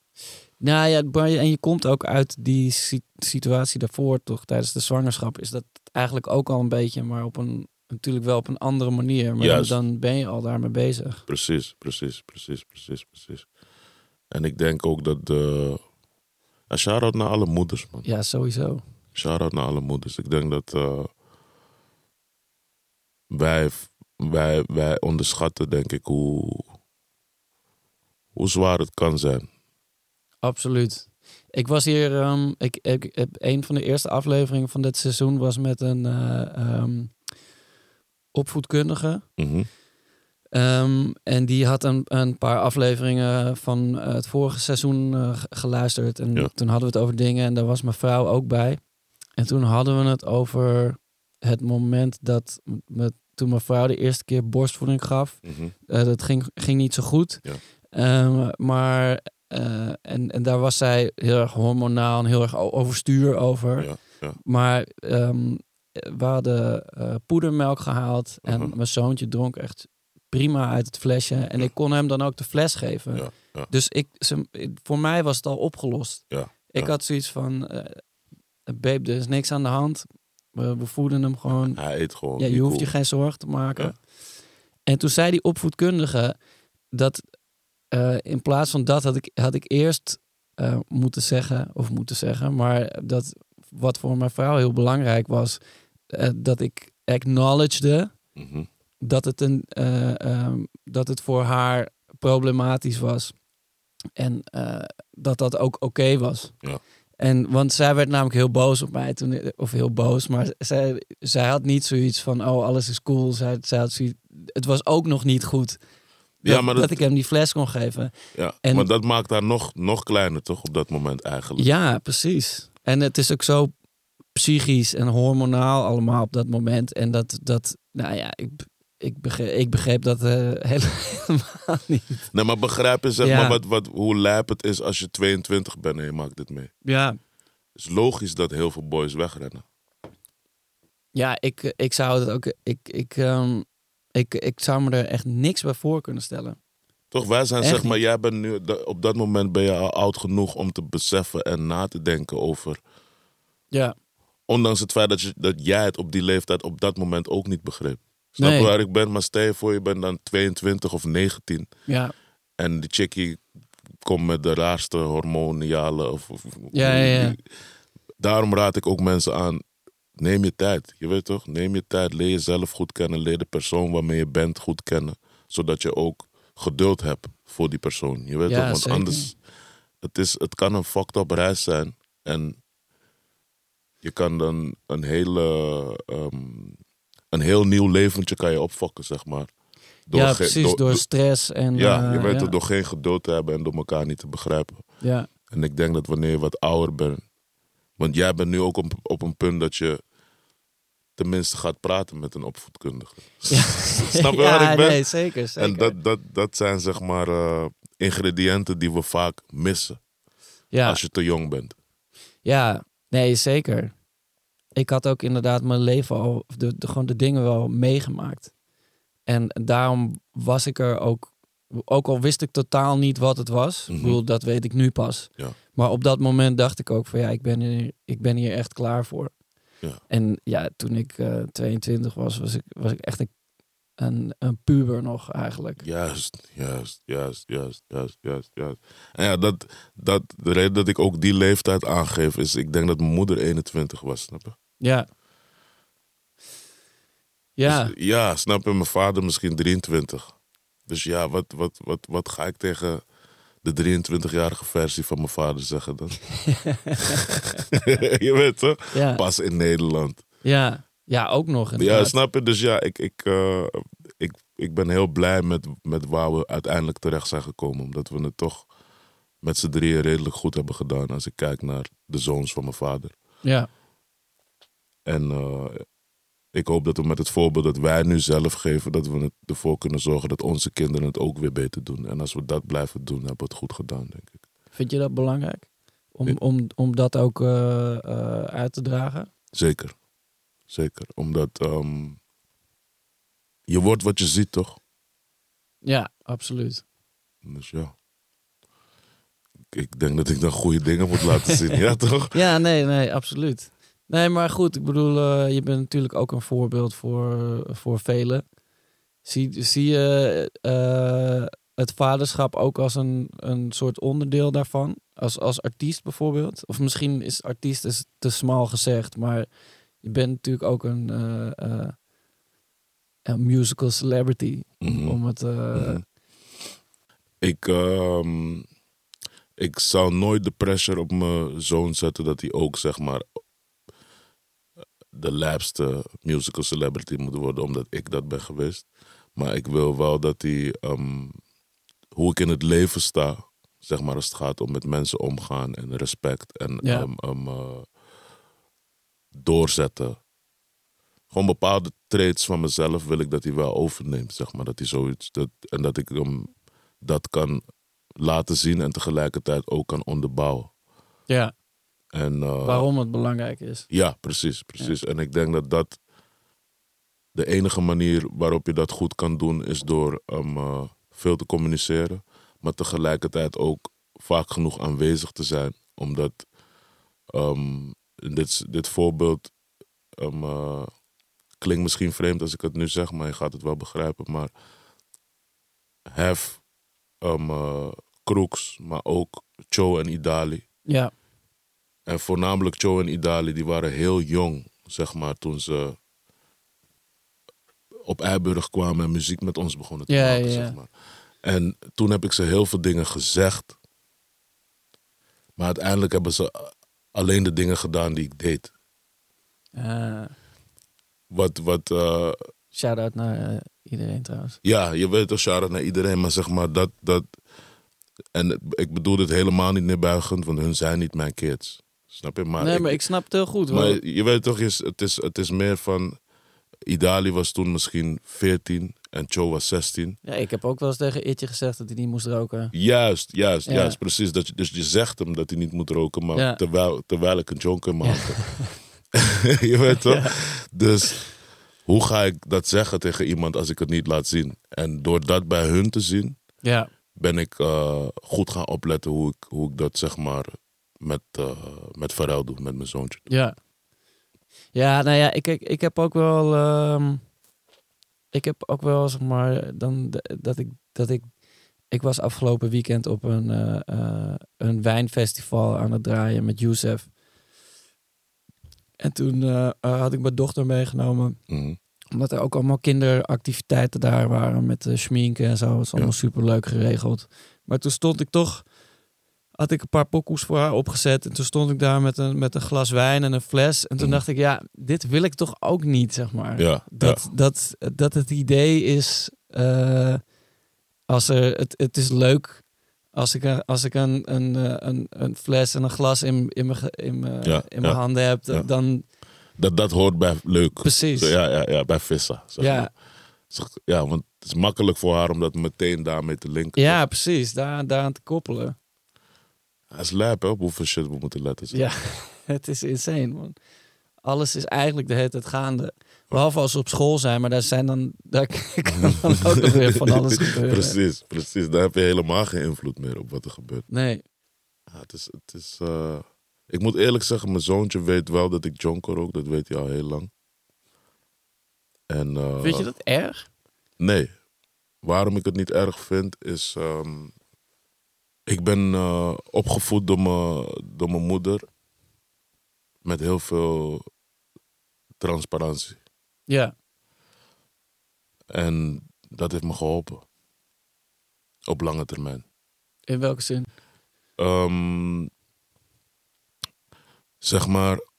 [SPEAKER 1] Nou ja, en je komt ook uit die si- situatie daarvoor, toch? Tijdens de zwangerschap is dat eigenlijk ook al een beetje, maar op een natuurlijk wel op een andere manier. Maar dan,
[SPEAKER 3] Juist.
[SPEAKER 1] dan ben je al daarmee bezig.
[SPEAKER 3] Precies, precies, precies, precies, precies. En ik denk ook dat de... En shout-out naar alle moeders, man.
[SPEAKER 1] Ja, sowieso.
[SPEAKER 3] Shout-out naar alle moeders. Ik denk dat eh, wij, wij, wij onderschatten, denk ik, hoe, hoe zwaar het kan zijn.
[SPEAKER 1] Absoluut. Ik was hier, ehm, ik, ik heb een van de eerste afleveringen van dit seizoen was met een eh, ehm, opvoedkundige.
[SPEAKER 3] Mhm.
[SPEAKER 1] Ehm, en die had een, een paar afleveringen van het vorige seizoen eh, geluisterd. En
[SPEAKER 3] Ja.
[SPEAKER 1] toen hadden we het over dingen en daar was mijn vrouw ook bij. En toen hadden we het over het moment dat m- me, toen mijn vrouw de eerste keer borstvoeding gaf.
[SPEAKER 3] Mhm.
[SPEAKER 1] Eh, dat ging, ging niet zo goed.
[SPEAKER 3] Ja.
[SPEAKER 1] Ehm, maar eh, en, en daar was zij heel erg hormonaal en heel erg overstuur over.
[SPEAKER 3] Ja, ja.
[SPEAKER 1] Maar ehm, we hadden eh, poedermelk gehaald en
[SPEAKER 3] Mhm.
[SPEAKER 1] mijn zoontje dronk echt prima uit het flesje. En ik kon hem dan ook de fles geven. Dus ik, ze- voor mij was het al opgelost.
[SPEAKER 3] Ja,
[SPEAKER 1] Ik had zoiets van, babe, er is niks aan de hand. We, we voeden hem gewoon.
[SPEAKER 3] Hij eet gewoon.
[SPEAKER 1] Ja, je hoeft je geen zorgen te maken.
[SPEAKER 3] Ja.
[SPEAKER 1] En toen zei die opvoedkundige dat eh, in plaats van dat had ik, had ik eerst eh, moeten zeggen, of moeten zeggen, maar dat wat voor mijn vrouw heel belangrijk was, eh, dat ik acknowledgede
[SPEAKER 3] Mhm.
[SPEAKER 1] dat het, een, eh, ehm, dat het voor haar problematisch was. En dat dat ook oké was.
[SPEAKER 3] Ja.
[SPEAKER 1] En, want zij werd namelijk heel boos op mij toen, of heel boos, maar zij, zij had niet zoiets van, oh, alles is cool. Zij, zij had zoiets, het was ook nog niet goed dat,
[SPEAKER 3] Ja, maar
[SPEAKER 1] dat,
[SPEAKER 3] dat-
[SPEAKER 1] ik hem die fles kon geven.
[SPEAKER 3] Ja,
[SPEAKER 1] En-
[SPEAKER 3] maar dat maakt haar nog, nog kleiner, toch, op dat moment eigenlijk.
[SPEAKER 1] Ja, precies. En het is ook zo psychisch en hormonaal allemaal op dat moment. En dat, dat nou ja, ik, ik, begreep, ik begreep dat eh, helemaal niet.
[SPEAKER 3] Nee, maar begrijp je zeg
[SPEAKER 1] Ja.
[SPEAKER 3] maar wat, wat, hoe lijp het is als je 22 bent en je maakt dit mee.
[SPEAKER 1] Ja,
[SPEAKER 3] Het is logisch dat heel veel boys wegrennen.
[SPEAKER 1] ja ik, ik zou het ook. Ik, ik, ehm, ik, ik zou me er echt niks bij voor kunnen stellen.
[SPEAKER 3] Toch, wij zijn
[SPEAKER 1] Echt
[SPEAKER 3] zeg maar,
[SPEAKER 1] niet.
[SPEAKER 3] jij bent nu, op dat moment ben je al oud genoeg om te beseffen en na te denken over.
[SPEAKER 1] Ja,
[SPEAKER 3] Ondanks het feit dat, je, dat jij het op die leeftijd op dat moment ook niet begreep. Snap je
[SPEAKER 1] Nee.
[SPEAKER 3] waar ik ben? Maar stel je voor, je bent dan 22 of 19
[SPEAKER 1] ja,
[SPEAKER 3] en die chickie komt met de raarste hormoniale. Of, of-
[SPEAKER 1] Ja, ja, ja.
[SPEAKER 3] Daarom raad ik ook mensen aan. Neem je tijd. Je weet toch? Neem je tijd. Leer jezelf goed kennen. Leer de persoon waarmee je bent goed kennen. Zodat je ook geduld hebt voor die persoon. Je weet
[SPEAKER 1] Ja,
[SPEAKER 3] toch? Want
[SPEAKER 1] zeker.
[SPEAKER 3] anders. Het, is, het kan een fucked up reis zijn. En je kan dan een hele. ehm, een heel nieuw leventje kan je opfokken, zeg maar.
[SPEAKER 1] ja precies. Door,
[SPEAKER 3] door-
[SPEAKER 1] stress en.
[SPEAKER 3] ja, je
[SPEAKER 1] eh,
[SPEAKER 3] weet
[SPEAKER 1] ja.
[SPEAKER 3] het, door geen geduld te hebben en door elkaar niet te begrijpen.
[SPEAKER 1] Ja,
[SPEAKER 3] En ik denk dat wanneer je wat ouder bent. Want jij bent nu ook op, op een punt dat je tenminste gaat praten met een opvoedkundige.
[SPEAKER 1] ja.
[SPEAKER 3] Snap je
[SPEAKER 1] ja,
[SPEAKER 3] waar ik ben?
[SPEAKER 1] Nee, zeker. zeker.
[SPEAKER 3] En dat, dat, dat zijn zeg maar eh, ingrediënten die we vaak missen
[SPEAKER 1] ja.
[SPEAKER 3] als je te jong bent.
[SPEAKER 1] Ja, nee, zeker. Ik had ook inderdaad mijn leven al, de, de, gewoon de dingen wel meegemaakt. En daarom was ik er ook, ook al wist ik totaal niet wat het was.
[SPEAKER 3] Mhm.
[SPEAKER 1] Ik bedoel, dat weet ik nu pas.
[SPEAKER 3] Ja.
[SPEAKER 1] Maar op dat moment dacht ik ook van ja, ik ben hier, ik ben hier echt klaar voor.
[SPEAKER 3] Ja.
[SPEAKER 1] En ja, toen ik eh 22 was, was ik, was ik echt een, een, een puber nog eigenlijk.
[SPEAKER 3] Juist, juist, juist, juist, juist, juist, juist. En ja, dat, dat, de reden dat ik ook die leeftijd aangeef is, ik denk dat mijn moeder 21 was, snap je?
[SPEAKER 1] Ja. Ja,
[SPEAKER 3] Dus, ja, snap je? Mijn vader misschien 23. Dus ja, wat, wat, wat, wat ga ik tegen de 23-jarige versie van mijn vader zeggen dan? je weet toch?
[SPEAKER 1] ja,
[SPEAKER 3] Pas in Nederland.
[SPEAKER 1] ja. Ja, ook nog.
[SPEAKER 3] Ja, snap je? Dus ja, ik, ik, eh, ik, ik ben heel blij met, met waar we uiteindelijk terecht zijn gekomen. Omdat we het toch met z'n drieën redelijk goed hebben gedaan. Als ik kijk naar de zoons van mijn vader.
[SPEAKER 1] Ja,
[SPEAKER 3] En eh, ik hoop dat we met het voorbeeld dat wij nu zelf geven, dat we ervoor kunnen zorgen dat onze kinderen het ook weer beter doen. En als we dat blijven doen, hebben we het goed gedaan, denk ik.
[SPEAKER 1] Vind je dat belangrijk? Om,
[SPEAKER 3] Ja.
[SPEAKER 1] om, om dat ook eh, eh, uit te dragen?
[SPEAKER 3] Zeker. Zeker. Omdat ehm, je wordt wat je ziet, toch?
[SPEAKER 1] Ja, absoluut.
[SPEAKER 3] Dus ja. Ik denk dat ik dan goede dingen moet laten zien. Ja, toch?
[SPEAKER 1] Ja, nee, nee, absoluut. Nee, maar goed, ik bedoel, eh, je bent natuurlijk ook een voorbeeld voor, voor velen. Zie, zie je eh, het vaderschap ook als een, een soort onderdeel daarvan? Als, als artiest bijvoorbeeld? Of misschien is artiest is te smal gezegd, maar je bent natuurlijk ook een, eh, een musical celebrity. Om,
[SPEAKER 3] Mhm.
[SPEAKER 1] om het,
[SPEAKER 3] Mhm. Ik, ehm, ik zal nooit de pressure op mijn zoon zetten dat hij ook, zeg maar, de lijpste musical celebrity moet worden, omdat ik dat ben geweest. Maar ik wil wel dat hij, ehm, hoe ik in het leven sta, zeg maar als het gaat om met mensen omgaan en respect en
[SPEAKER 1] Ja.
[SPEAKER 3] ehm, ehm, eh, doorzetten. Gewoon bepaalde traits van mezelf wil ik dat hij wel overneemt, zeg maar. Dat hij zoiets, dat, en dat ik hem dat kan laten zien en tegelijkertijd ook kan onderbouwen.
[SPEAKER 1] Ja,
[SPEAKER 3] En, eh,
[SPEAKER 1] waarom het belangrijk is.
[SPEAKER 3] ja, precies, precies. En ik denk dat dat de enige manier waarop je dat goed kan doen is door um, eh, veel te communiceren, maar tegelijkertijd ook vaak genoeg aanwezig te zijn, omdat um, dit, dit voorbeeld um, eh, klinkt misschien vreemd als ik het nu zeg, maar je gaat het wel begrijpen. Maar Hef, um, Crooks, maar ook Cho en Idali.
[SPEAKER 1] Ja,
[SPEAKER 3] En voornamelijk Joe en Idali, die waren heel jong, zeg maar, toen ze op Eiburg kwamen en muziek met ons begonnen te
[SPEAKER 1] Ja,
[SPEAKER 3] maken,
[SPEAKER 1] ja,
[SPEAKER 3] zeg maar. En toen heb ik ze heel veel dingen gezegd. Maar uiteindelijk hebben ze alleen de dingen gedaan die ik deed.
[SPEAKER 1] Eh
[SPEAKER 3] Wat, wat eh,
[SPEAKER 1] shout-out naar eh, iedereen trouwens.
[SPEAKER 3] ja, je weet toch, shout-out naar iedereen, maar zeg maar dat, dat... En ik bedoel dit helemaal niet neerbuigend, want hun zijn niet mijn kids. Snap je? Maar
[SPEAKER 1] nee,
[SPEAKER 3] ik-
[SPEAKER 1] maar ik snap het heel goed.
[SPEAKER 3] Maar
[SPEAKER 1] hoor.
[SPEAKER 3] je weet toch, is- het is, het is meer van... Idali was toen misschien 14 en Cho was 16.
[SPEAKER 1] Ja, ik heb ook wel eens tegen Itje gezegd dat hij niet moest roken.
[SPEAKER 3] Juist, juist,
[SPEAKER 1] Ja.
[SPEAKER 3] juist, precies. Dat je, dus je zegt hem dat hij niet moet roken, maar
[SPEAKER 1] Ja.
[SPEAKER 3] terwijl, terwijl ik een jonk in mijn je weet toch? Dus hoe ga ik dat zeggen tegen iemand als ik het niet laat zien? En door dat bij hun te zien,
[SPEAKER 1] Ja,
[SPEAKER 3] ben ik eh, goed gaan opletten hoe ik, hoe ik dat zeg maar met, eh met doe, met mijn zoontje.
[SPEAKER 1] ja. Ja, nou ja, ik, ik, ik heb ook wel... ehm, ik heb ook wel, zeg maar, dan, dat ik... Dat ik ik was afgelopen weekend op een, eh, eh, een wijnfestival aan het draaien met Youssef. En toen had ik mijn dochter meegenomen.
[SPEAKER 3] Mhm.
[SPEAKER 1] Omdat er ook allemaal kinderactiviteiten daar waren met uh, schminken en zo. Dat is allemaal
[SPEAKER 3] Ja.
[SPEAKER 1] super leuk geregeld. Maar toen stond ik toch, had ik een paar pokoes voor haar opgezet. En toen stond ik daar met een, met een glas wijn en een fles. En toen
[SPEAKER 3] Mhm.
[SPEAKER 1] dacht ik, ja, dit wil ik toch ook niet, zeg maar.
[SPEAKER 3] Ja,
[SPEAKER 1] Dat, dat, dat het idee is, eh, als er, het, het is leuk als ik, een- als ik een, een, eh, een, een fles en een glas in, in mijn, in mijn,
[SPEAKER 3] Ja,
[SPEAKER 1] in mijn
[SPEAKER 3] ja,
[SPEAKER 1] handen heb, dan
[SPEAKER 3] dat, dat hoort bij leuk.
[SPEAKER 1] precies.
[SPEAKER 3] Ja, ja, ja, bij vissen. Zeg
[SPEAKER 1] Ja.
[SPEAKER 3] maar. Ja, want het is makkelijk voor haar om dat meteen daarmee te linken.
[SPEAKER 1] Ja, precies. Daar, daaraan te koppelen.
[SPEAKER 3] Het is lijp, hè, op hoeveel shit we moeten letten. zeg.
[SPEAKER 1] Ja, het is insane, man. Alles is eigenlijk de hele tijd gaande. Behalve als we op school zijn, maar daar zijn dan... Daar kan dan ook nog weer van alles gebeuren.
[SPEAKER 3] precies, precies. Daar heb je helemaal geen invloed meer op wat er gebeurt.
[SPEAKER 1] Nee.
[SPEAKER 3] Ja, het is, het is, eh, Ik moet eerlijk zeggen, mijn zoontje weet wel dat ik jonker rook. Dat weet hij al heel lang. En, eh,
[SPEAKER 1] Vind je dat erg?
[SPEAKER 3] Nee. Waarom ik het niet erg vind is. ehm, ik ben eh, opgevoed door mijn, door mijn moeder. Met heel veel transparantie.
[SPEAKER 1] Ja.
[SPEAKER 3] En dat heeft me geholpen. Op lange termijn.
[SPEAKER 1] In welke zin?
[SPEAKER 3] Ehm, zeg maar.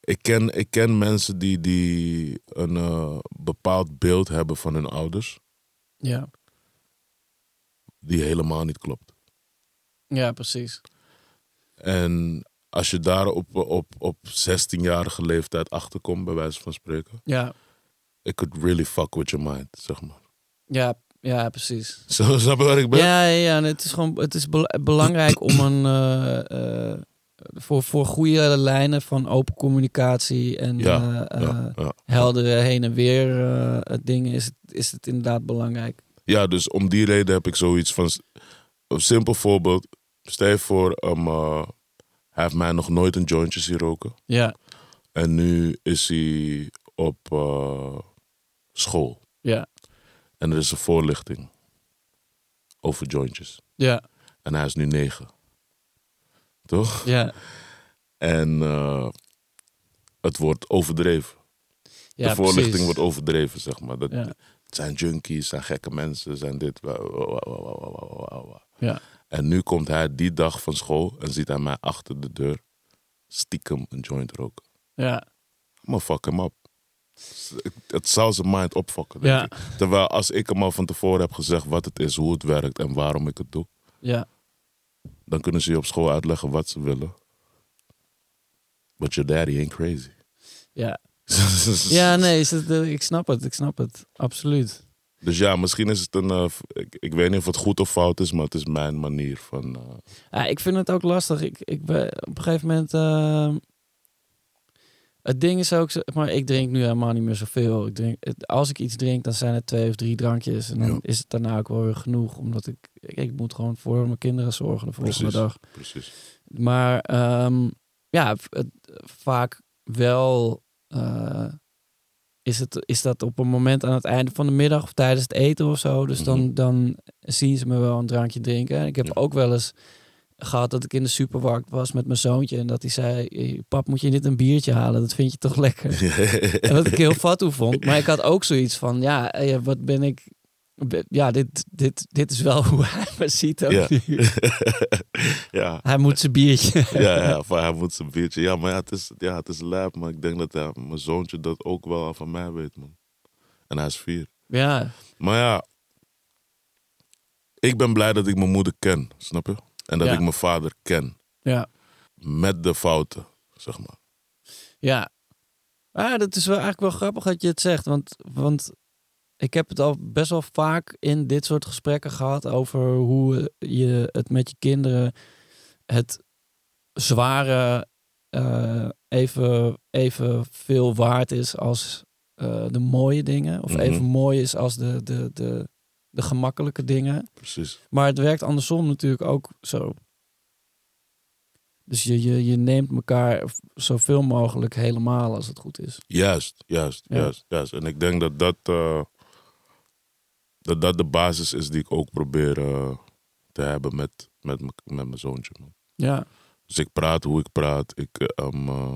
[SPEAKER 3] Ik ken, ik ken mensen die, die een eh, bepaald beeld hebben van hun ouders.
[SPEAKER 1] Ja.
[SPEAKER 3] Die helemaal niet klopt.
[SPEAKER 1] Ja, precies.
[SPEAKER 3] En als je daar op, op, op 16-jarige leeftijd achterkomt, bij wijze van spreken.
[SPEAKER 1] Ja.
[SPEAKER 3] It could really fuck with your mind, zeg maar.
[SPEAKER 1] Ja, ja precies.
[SPEAKER 3] Zo, snap je waar ik ben?
[SPEAKER 1] Ja, ja, ja. en het is gewoon het is bel- belangrijk om een eh, eh, voor, voor goede lijnen van open communicatie en
[SPEAKER 3] Ja,
[SPEAKER 1] eh,
[SPEAKER 3] ja, ja.
[SPEAKER 1] heldere heen en weer dingen is het, is het inderdaad belangrijk.
[SPEAKER 3] Ja, dus om die reden heb ik zoiets van... Een simpel voorbeeld. Stel voor, um, eh, hij heeft mij nog nooit een jointje zien roken.
[SPEAKER 1] Ja,
[SPEAKER 3] En nu is hij op eh, school.
[SPEAKER 1] ja,
[SPEAKER 3] En er is een voorlichting over jointjes.
[SPEAKER 1] ja,
[SPEAKER 3] En hij is nu negen. Toch?
[SPEAKER 1] ja.
[SPEAKER 3] En eh, het wordt overdreven.
[SPEAKER 1] ja
[SPEAKER 3] de voorlichting
[SPEAKER 1] precies.
[SPEAKER 3] wordt overdreven, zeg maar. Dat,
[SPEAKER 1] Ja.
[SPEAKER 3] Het zijn junkies, zijn gekke mensen, zijn dit. wa- wa- wa-
[SPEAKER 1] Ja.
[SPEAKER 3] En nu komt hij die dag van school en ziet hij mij achter de deur stiekem een joint roken.
[SPEAKER 1] Ja,
[SPEAKER 3] I'm gonna fuck hem up. Het zou zijn mind opfokken.
[SPEAKER 1] Ja.
[SPEAKER 3] Terwijl als ik hem al van tevoren heb gezegd wat het is, hoe het werkt en waarom ik het doe,
[SPEAKER 1] Ja.
[SPEAKER 3] dan kunnen ze je op school uitleggen wat ze willen. But your daddy ain't crazy.
[SPEAKER 1] Ja. Ja, nee, eh, ik snap het. Ik snap het. Absoluut.
[SPEAKER 3] Dus ja, misschien is het een. eh, ik, ik weet niet of het goed of fout is, maar het is mijn manier van. eh,
[SPEAKER 1] Ja, ik vind het ook lastig. Ik, ik ben op een gegeven moment. eh, het ding is ook, maar ik drink nu helemaal niet meer zoveel. Ik drink, als ik iets drink, dan zijn het twee of drie drankjes. En dan
[SPEAKER 3] Ja.
[SPEAKER 1] is het daarna ook wel weer genoeg. Omdat ik, ik, moet gewoon voor mijn kinderen zorgen de volgende
[SPEAKER 3] Precies.
[SPEAKER 1] dag.
[SPEAKER 3] precies.
[SPEAKER 1] Maar ehm, ja, het, vaak wel is, het, is dat op een moment aan het einde van de middag of tijdens het eten of zo. Dus dan,
[SPEAKER 3] Mhm.
[SPEAKER 1] dan zien ze me wel een drankje drinken. Ik heb
[SPEAKER 3] Ja.
[SPEAKER 1] ook wel eens gehad dat ik in de supermarkt was met mijn zoontje. En dat hij zei, "Eh, pap moet je niet een biertje halen? Dat vind je toch lekker? En wat ik heel fatu vond. Maar ik had ook zoiets van, ja, eh, wat ben ik... Ja, dit, dit, dit is wel hoe hij me ziet ook
[SPEAKER 3] Ja.
[SPEAKER 1] nu.
[SPEAKER 3] ja.
[SPEAKER 1] Hij moet zijn biertje.
[SPEAKER 3] ja, ja, hij moet zijn biertje. Ja, maar ja, het is, ja, het is lijp. Maar ik denk dat hij, mijn zoontje dat ook wel van mij weet, man. En hij is vier.
[SPEAKER 1] Ja,
[SPEAKER 3] Maar ja, ik ben blij dat ik mijn moeder ken, snap je? En dat
[SPEAKER 1] Ja.
[SPEAKER 3] ik mijn vader ken.
[SPEAKER 1] ja.
[SPEAKER 3] Met de fouten, zeg maar.
[SPEAKER 1] Ja. Ah, dat is wel eigenlijk wel grappig dat je het zegt. Want, want ik heb het al best wel vaak in dit soort gesprekken gehad over hoe je het met je kinderen het zware eh, even, even veel waard is als eh, de mooie dingen. Of
[SPEAKER 3] Mhm.
[SPEAKER 1] even mooi is als de, de, de, de gemakkelijke dingen.
[SPEAKER 3] Precies.
[SPEAKER 1] Maar het werkt andersom natuurlijk ook zo. Dus je, je, je neemt elkaar zoveel mogelijk helemaal als het goed is.
[SPEAKER 3] Juist, juist,
[SPEAKER 1] Ja.
[SPEAKER 3] juist, juist. En ik denk dat dat, eh, dat dat de basis is die ik ook probeer eh, te hebben met, met, met mijn zoontje. Man.
[SPEAKER 1] Ja,
[SPEAKER 3] Dus ik praat hoe ik praat. Ik, eh, eh,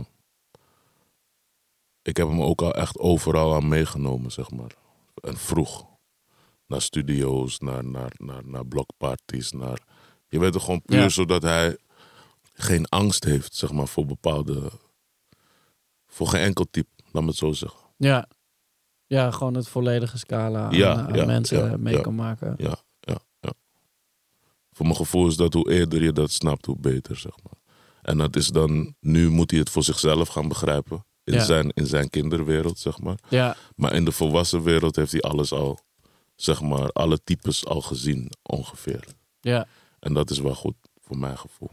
[SPEAKER 3] ik heb hem ook al echt overal aan meegenomen, zeg maar. En vroeg. Naar studio's, naar, naar, naar, naar blockparties, naar... Je weet het gewoon puur
[SPEAKER 1] Ja.
[SPEAKER 3] zodat hij geen angst heeft, zeg maar, voor bepaalde... Voor geen enkel type, laat me het zo zeggen.
[SPEAKER 1] ja. Ja, gewoon het volledige scala aan,
[SPEAKER 3] Ja,
[SPEAKER 1] aan
[SPEAKER 3] ja,
[SPEAKER 1] mensen
[SPEAKER 3] ja,
[SPEAKER 1] mee kan maken.
[SPEAKER 3] Ja, ja, ja. Voor mijn gevoel is dat hoe eerder je dat snapt, hoe beter, zeg maar. En dat is dan, nu moet hij het voor zichzelf gaan begrijpen. In, zijn, in zijn kinderwereld, zeg maar.
[SPEAKER 1] Ja,
[SPEAKER 3] Maar in de volwassen wereld heeft hij alles al, zeg maar, alle types al gezien, ongeveer.
[SPEAKER 1] ja.
[SPEAKER 3] En dat is wel goed, voor mijn gevoel.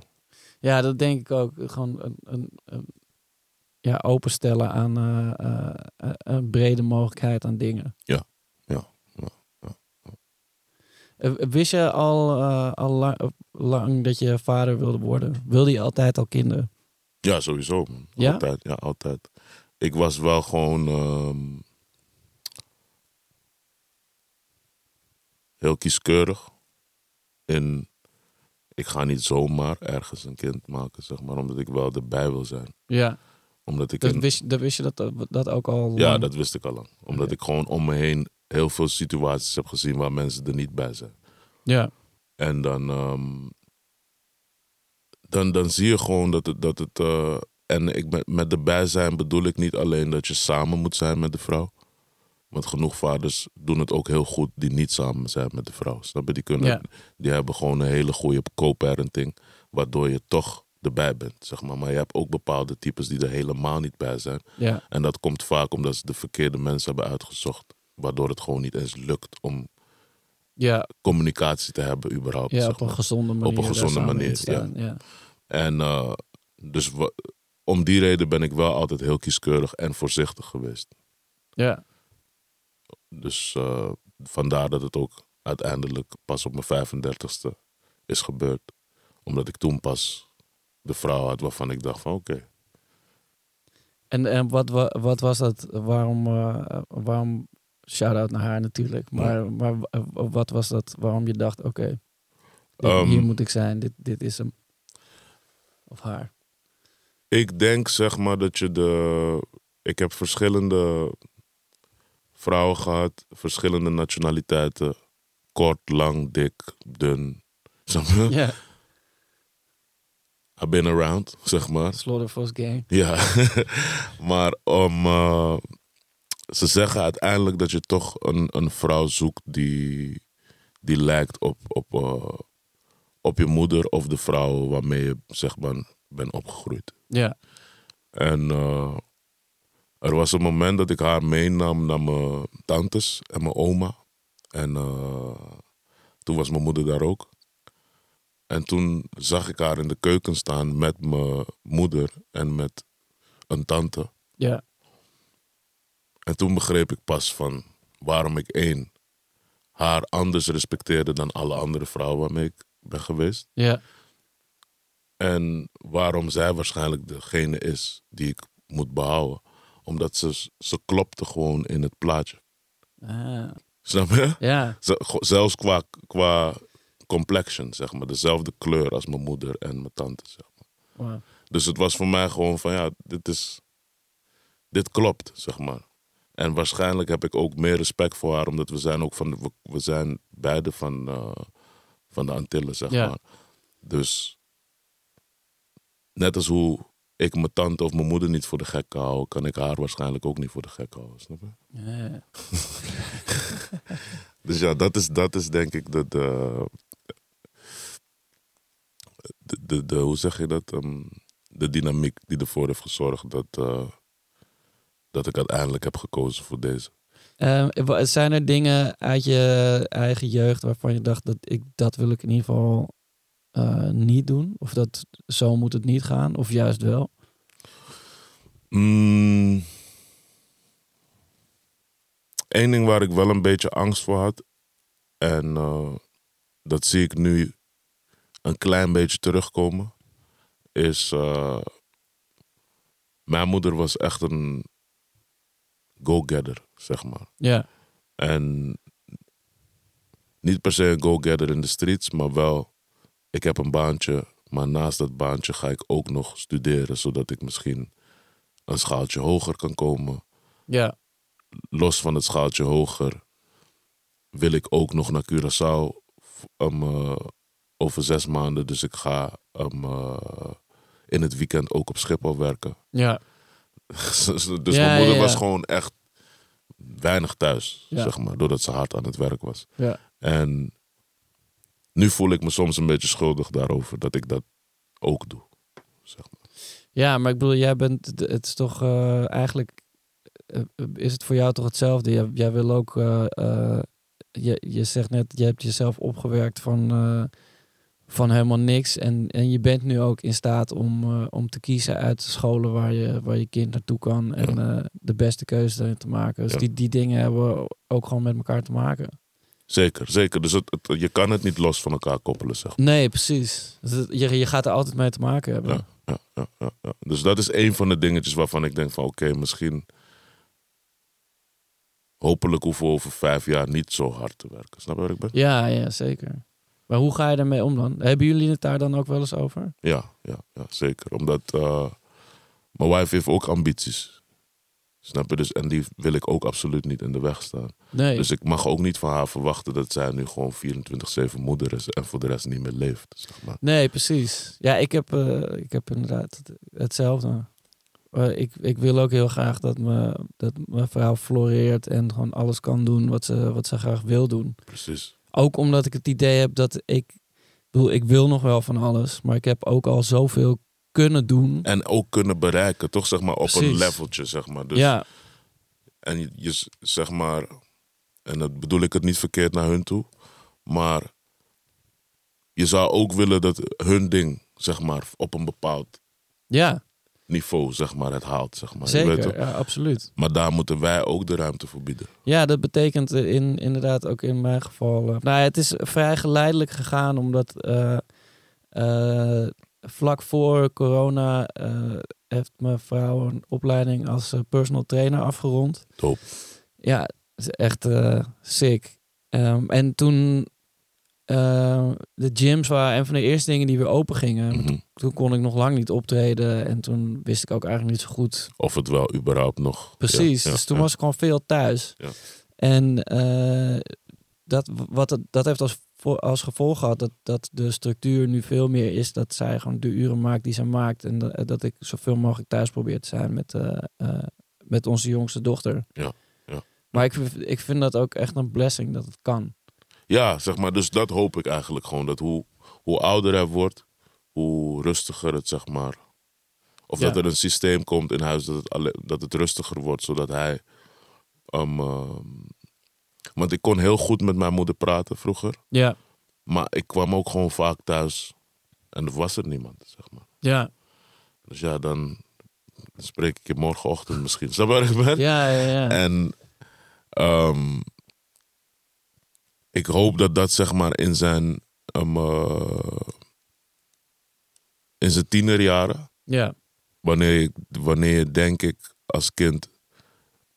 [SPEAKER 1] ja dat denk ik ook. Gewoon een, een, een- ja, openstellen aan eh, eh, eh, een brede mogelijkheid aan dingen.
[SPEAKER 3] Ja, ja, ja, ja,
[SPEAKER 1] Wist je al, al lang, lang dat je vader wilde worden? Wilde je altijd al kinderen?
[SPEAKER 3] Ja, sowieso, man.
[SPEAKER 1] Ja?
[SPEAKER 3] Altijd, ja, altijd. Ik was wel gewoon ehm, heel kieskeurig. In, ik ga niet zomaar ergens een kind maken, zeg maar, omdat ik wel erbij wil zijn.
[SPEAKER 1] Ja,
[SPEAKER 3] Omdat ik
[SPEAKER 1] dat wist, dat wist je dat, dat ook al
[SPEAKER 3] ja,
[SPEAKER 1] lang?
[SPEAKER 3] dat wist ik al lang. Omdat ik gewoon om me heen heel veel situaties heb gezien waar mensen er niet bij zijn.
[SPEAKER 1] Ja,
[SPEAKER 3] En dan, ehm, dan, dan zie je gewoon dat het. Dat het eh, en ik ben, met erbij zijn bedoel ik niet alleen dat je samen moet zijn met de vrouw. Want genoeg vaders doen het ook heel goed die niet samen zijn met de vrouw. Snap je? Die, kunnen,
[SPEAKER 1] Ja.
[SPEAKER 3] die hebben gewoon een hele goede co-parenting. Waardoor je toch erbij bent, zeg maar. Maar je hebt ook bepaalde types die er helemaal niet bij zijn.
[SPEAKER 1] ja,
[SPEAKER 3] En dat komt vaak omdat ze de verkeerde mensen hebben uitgezocht. Waardoor het gewoon niet eens lukt om
[SPEAKER 1] ja,
[SPEAKER 3] communicatie te hebben überhaupt.
[SPEAKER 1] ja
[SPEAKER 3] zeg
[SPEAKER 1] op een
[SPEAKER 3] maar.
[SPEAKER 1] gezonde manier.
[SPEAKER 3] een
[SPEAKER 1] daar
[SPEAKER 3] gezonde manier,
[SPEAKER 1] staan, ja.
[SPEAKER 3] En eh, dus om die reden ben ik wel altijd heel kieskeurig en voorzichtig geweest.
[SPEAKER 1] Ja,
[SPEAKER 3] Dus eh, vandaar dat het ook uiteindelijk pas op mijn 35ste is gebeurd. Omdat ik toen pas de vrouw had waarvan ik dacht van oké.
[SPEAKER 1] En, en wat, wa- wat was dat? Waarom, eh, waarom shout-out naar haar natuurlijk. Maar, maar w- wat was dat? Waarom je dacht, oké,
[SPEAKER 3] Ehm,
[SPEAKER 1] hier moet ik zijn. Dit, dit is hem. Of haar.
[SPEAKER 3] Ik denk zeg maar dat je de. Ik heb verschillende vrouwen gehad, verschillende nationaliteiten. Kort, lang, dik, dun.
[SPEAKER 1] Ja,
[SPEAKER 3] I've been around, zeg maar.
[SPEAKER 1] Slaughterhouse Gang.
[SPEAKER 3] Ja, maar om. eh, ze zeggen uiteindelijk dat je toch een, een vrouw zoekt die, die lijkt op, op, eh, op je moeder of de vrouw waarmee je zeg maar bent opgegroeid.
[SPEAKER 1] Ja.
[SPEAKER 3] En eh, er was een moment dat ik haar meenam naar mijn tantes en mijn oma. En toen was mijn moeder daar ook. En toen zag ik haar in de keuken staan met mijn moeder en met een tante.
[SPEAKER 1] Ja.
[SPEAKER 3] En toen begreep ik pas van waarom ik één haar anders respecteerde dan alle andere vrouwen waarmee ik ben geweest.
[SPEAKER 1] Ja.
[SPEAKER 3] En waarom zij waarschijnlijk degene is die ik moet behouden. Omdat ze, ze klopte gewoon in het plaatje.
[SPEAKER 1] Ah.
[SPEAKER 3] Snap je?
[SPEAKER 1] Ja.
[SPEAKER 3] Zelfs qua, qua complexion, zeg maar. Dezelfde kleur als mijn moeder en mijn tante, zeg maar.
[SPEAKER 1] Wow.
[SPEAKER 3] Dus het was voor mij gewoon van ja, dit is. Dit klopt, zeg maar. En waarschijnlijk heb ik ook meer respect voor haar, omdat we zijn ook van. We, we zijn beide van, eh, van de Antillen, zeg maar. Dus. Net als hoe ik mijn tante of mijn moeder niet voor de gek hou, kan ik haar waarschijnlijk ook niet voor de gek houden, snap je?
[SPEAKER 1] Ja.
[SPEAKER 3] Dus ja, dat is, dat is denk ik de, de, de, de, de- hoe zeg je dat? Ehm, de dynamiek die ervoor heeft gezorgd dat, eh, dat ik uiteindelijk heb gekozen voor deze.
[SPEAKER 1] Ehm, zijn er dingen uit je eigen jeugd waarvan je dacht dat ik dat wil ik in ieder geval eh, niet doen? Of dat zo moet het niet gaan? Of juist wel?
[SPEAKER 3] Mm. Eén ding waar ik wel een beetje angst voor had. En eh, dat zie ik nu een klein beetje terugkomen. Is. eh, mijn moeder was echt een go-getter, zeg maar.
[SPEAKER 1] Ja.
[SPEAKER 3] En niet per se een go-getter in de streets, maar wel, ik heb een baantje, maar naast dat baantje ga ik ook nog studeren, zodat ik misschien een schaaltje hoger kan komen.
[SPEAKER 1] Ja.
[SPEAKER 3] Los van het schaaltje hoger wil ik ook nog naar Curaçao um, eh, over zes maanden. Dus ik ga um, in het weekend ook op Schiphol werken.
[SPEAKER 1] Ja.
[SPEAKER 3] dus
[SPEAKER 1] Ja,
[SPEAKER 3] mijn moeder
[SPEAKER 1] ja,
[SPEAKER 3] was gewoon echt weinig thuis,
[SPEAKER 1] Ja.
[SPEAKER 3] zeg maar, doordat ze hard aan het werk was.
[SPEAKER 1] Ja.
[SPEAKER 3] En nu voel ik me soms een beetje schuldig daarover dat ik dat ook doe. Zeg maar.
[SPEAKER 1] Ja, maar ik bedoel, jij bent, het is toch eh, eigenlijk, eh, is het voor jou toch hetzelfde? Jij, jij wil ook, je, je zegt net, je hebt jezelf opgewerkt van, van helemaal niks. En, en je bent nu ook in staat om, eh, om te kiezen uit de scholen waar je, waar je kind naartoe kan. En eh, de beste keuze daarin te maken. Dus
[SPEAKER 3] Ja.
[SPEAKER 1] die, die dingen hebben ook gewoon met elkaar te maken.
[SPEAKER 3] Zeker, zeker. Dus het, het- je kan het niet los van elkaar koppelen, zeg maar.
[SPEAKER 1] Nee, precies. Dus het- je, je gaat er altijd mee te maken hebben.
[SPEAKER 3] Ja, ja, ja, ja, ja. Dus dat is een van de dingetjes waarvan ik denk van oké, misschien hopelijk hoeven we over vijf jaar niet zo hard te werken. Snap je wat ik ben?
[SPEAKER 1] Ja, ja, zeker. Maar hoe ga je daarmee om dan? Hebben jullie het daar dan ook wel eens over?
[SPEAKER 3] Ja, ja, ja zeker. Omdat eh, mijn wife heeft ook ambities. Snap je? Dus, en die wil ik ook absoluut niet in de weg staan.
[SPEAKER 1] Nee.
[SPEAKER 3] Dus ik mag ook niet van haar verwachten dat zij nu gewoon 24-7 moeder is en voor de rest niet meer leeft. Zeg maar.
[SPEAKER 1] Nee, precies. Ja, ik heb, eh, ik heb inderdaad het- hetzelfde. Eh, ik, ik wil ook heel graag dat, me, dat mijn vrouw floreert en gewoon alles kan doen wat ze, wat ze graag wil doen.
[SPEAKER 3] Precies.
[SPEAKER 1] Ook omdat ik het idee heb dat ik, ik bedoel, ik wil nog wel van alles, maar ik heb ook al zoveel kunnen doen.
[SPEAKER 3] En ook kunnen bereiken, toch zeg maar op een leveltje, zeg maar. Dus,
[SPEAKER 1] ja,
[SPEAKER 3] En je, zeg maar, en dat bedoel ik het niet verkeerd naar hun toe, maar je zou ook willen dat hun ding, zeg maar, op een bepaald
[SPEAKER 1] ja
[SPEAKER 3] niveau, zeg maar, het haalt, zeg maar. Weet
[SPEAKER 1] zeker.
[SPEAKER 3] toch?
[SPEAKER 1] Ja, absoluut.
[SPEAKER 3] Maar daar moeten wij ook de ruimte voor bieden.
[SPEAKER 1] Ja, dat betekent eh, in, inderdaad ook in mijn geval. eh, nou, het is vrij geleidelijk gegaan, omdat eh, vlak voor corona heeft mijn vrouw een opleiding als personal trainer afgerond.
[SPEAKER 3] Dope.
[SPEAKER 1] Ja, is echt sick. Ehm, en toen eh, de gyms waren een van de eerste dingen die weer open gingen.
[SPEAKER 3] Mhm.
[SPEAKER 1] Toen kon ik nog lang niet optreden en toen wist ik ook eigenlijk niet zo goed
[SPEAKER 3] Of het wel überhaupt nog.
[SPEAKER 1] Precies,
[SPEAKER 3] Ja, ja,
[SPEAKER 1] dus toen
[SPEAKER 3] ja.
[SPEAKER 1] was ik gewoon veel thuis.
[SPEAKER 3] Ja.
[SPEAKER 1] En eh, dat, wat het, dat heeft als, als gevolg gehad dat, dat de structuur nu veel meer is dat zij gewoon de uren maakt die ze maakt. En dat, dat ik zoveel mogelijk thuis probeer te zijn met, eh, eh, met onze jongste dochter.
[SPEAKER 3] Ja.
[SPEAKER 1] Maar ik, ik vind dat ook echt een blessing dat het kan.
[SPEAKER 3] Ja, zeg maar, dus dat hoop ik eigenlijk gewoon. Dat hoe, hoe ouder hij wordt, hoe rustiger het, zeg maar. Of
[SPEAKER 1] Ja.
[SPEAKER 3] dat er een systeem komt in huis dat het, alle, dat het rustiger wordt, zodat hij. ehm, ehm, want ik kon heel goed met mijn moeder praten vroeger.
[SPEAKER 1] Ja,
[SPEAKER 3] Maar ik kwam ook gewoon vaak thuis en er was er niemand, zeg maar.
[SPEAKER 1] ja,
[SPEAKER 3] Dus ja, dan spreek ik je morgenochtend misschien. Snap waar ik ben?
[SPEAKER 1] ja, ja. ja.
[SPEAKER 3] En ehm, ik hoop dat dat zeg maar in zijn, ehm, eh, in zijn tienerjaren,
[SPEAKER 1] ja.
[SPEAKER 3] wanneer je, wanneer je denk ik als kind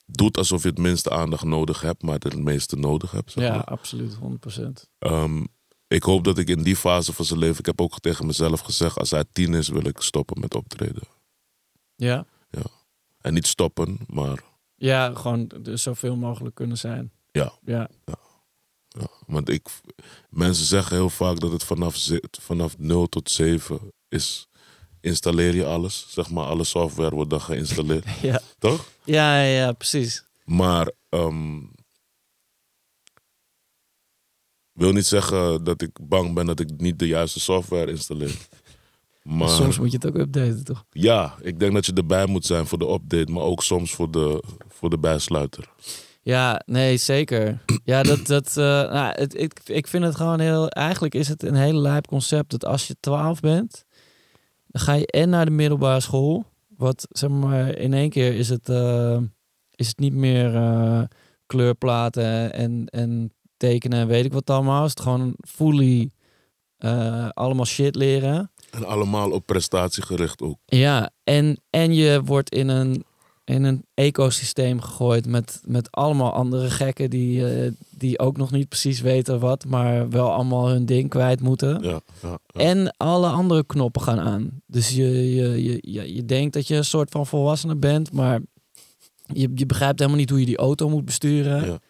[SPEAKER 3] doet alsof je het minste aandacht nodig hebt, maar het het meeste nodig hebt. Zeg
[SPEAKER 1] ja
[SPEAKER 3] maar.
[SPEAKER 1] absoluut, 100%.
[SPEAKER 3] Ehm, ik hoop dat ik in die fase van zijn leven, ik heb ook tegen mezelf gezegd, als hij tien is wil ik stoppen met optreden.
[SPEAKER 1] Ja,
[SPEAKER 3] En niet stoppen, maar
[SPEAKER 1] ja gewoon dus zoveel mogelijk kunnen zijn.
[SPEAKER 3] Ja.
[SPEAKER 1] Ja,
[SPEAKER 3] Ja, want ik, mensen zeggen heel vaak dat het vanaf, vanaf 0 tot 7 is. Installeer je alles, zeg maar, alle software wordt dan geïnstalleerd,
[SPEAKER 1] ja.
[SPEAKER 3] toch?
[SPEAKER 1] Ja, ja, ja, precies.
[SPEAKER 3] Maar ehm wil niet zeggen dat ik bang ben dat ik niet de juiste software installeer. Maar
[SPEAKER 1] Soms moet je het ook updaten, toch?
[SPEAKER 3] ja, ik denk dat je erbij moet zijn voor de update, maar ook soms voor de, voor de bijsluiter.
[SPEAKER 1] Ja, nee, zeker. Ja, dat, dat, eh, nou, het, ik, ik vind het gewoon heel... Eigenlijk is het een hele lijp concept dat als je 12 bent, dan ga je en naar de middelbare school. Wat, zeg maar, in één keer is het, eh, is het niet meer eh, kleurplaten en, en tekenen en weet ik wat allemaal. Is het gewoon fully allemaal shit leren.
[SPEAKER 3] En allemaal op prestatie gericht ook.
[SPEAKER 1] Ja, en, en je wordt in een, in een ecosysteem gegooid met, met allemaal andere gekken die, eh, die ook nog niet precies weten wat, maar wel allemaal hun ding kwijt moeten.
[SPEAKER 3] Ja, ja, ja.
[SPEAKER 1] En alle andere knoppen gaan aan. Dus je, je, je, je, je denkt dat je een soort van volwassene bent, maar je, je begrijpt helemaal niet hoe je die auto moet besturen.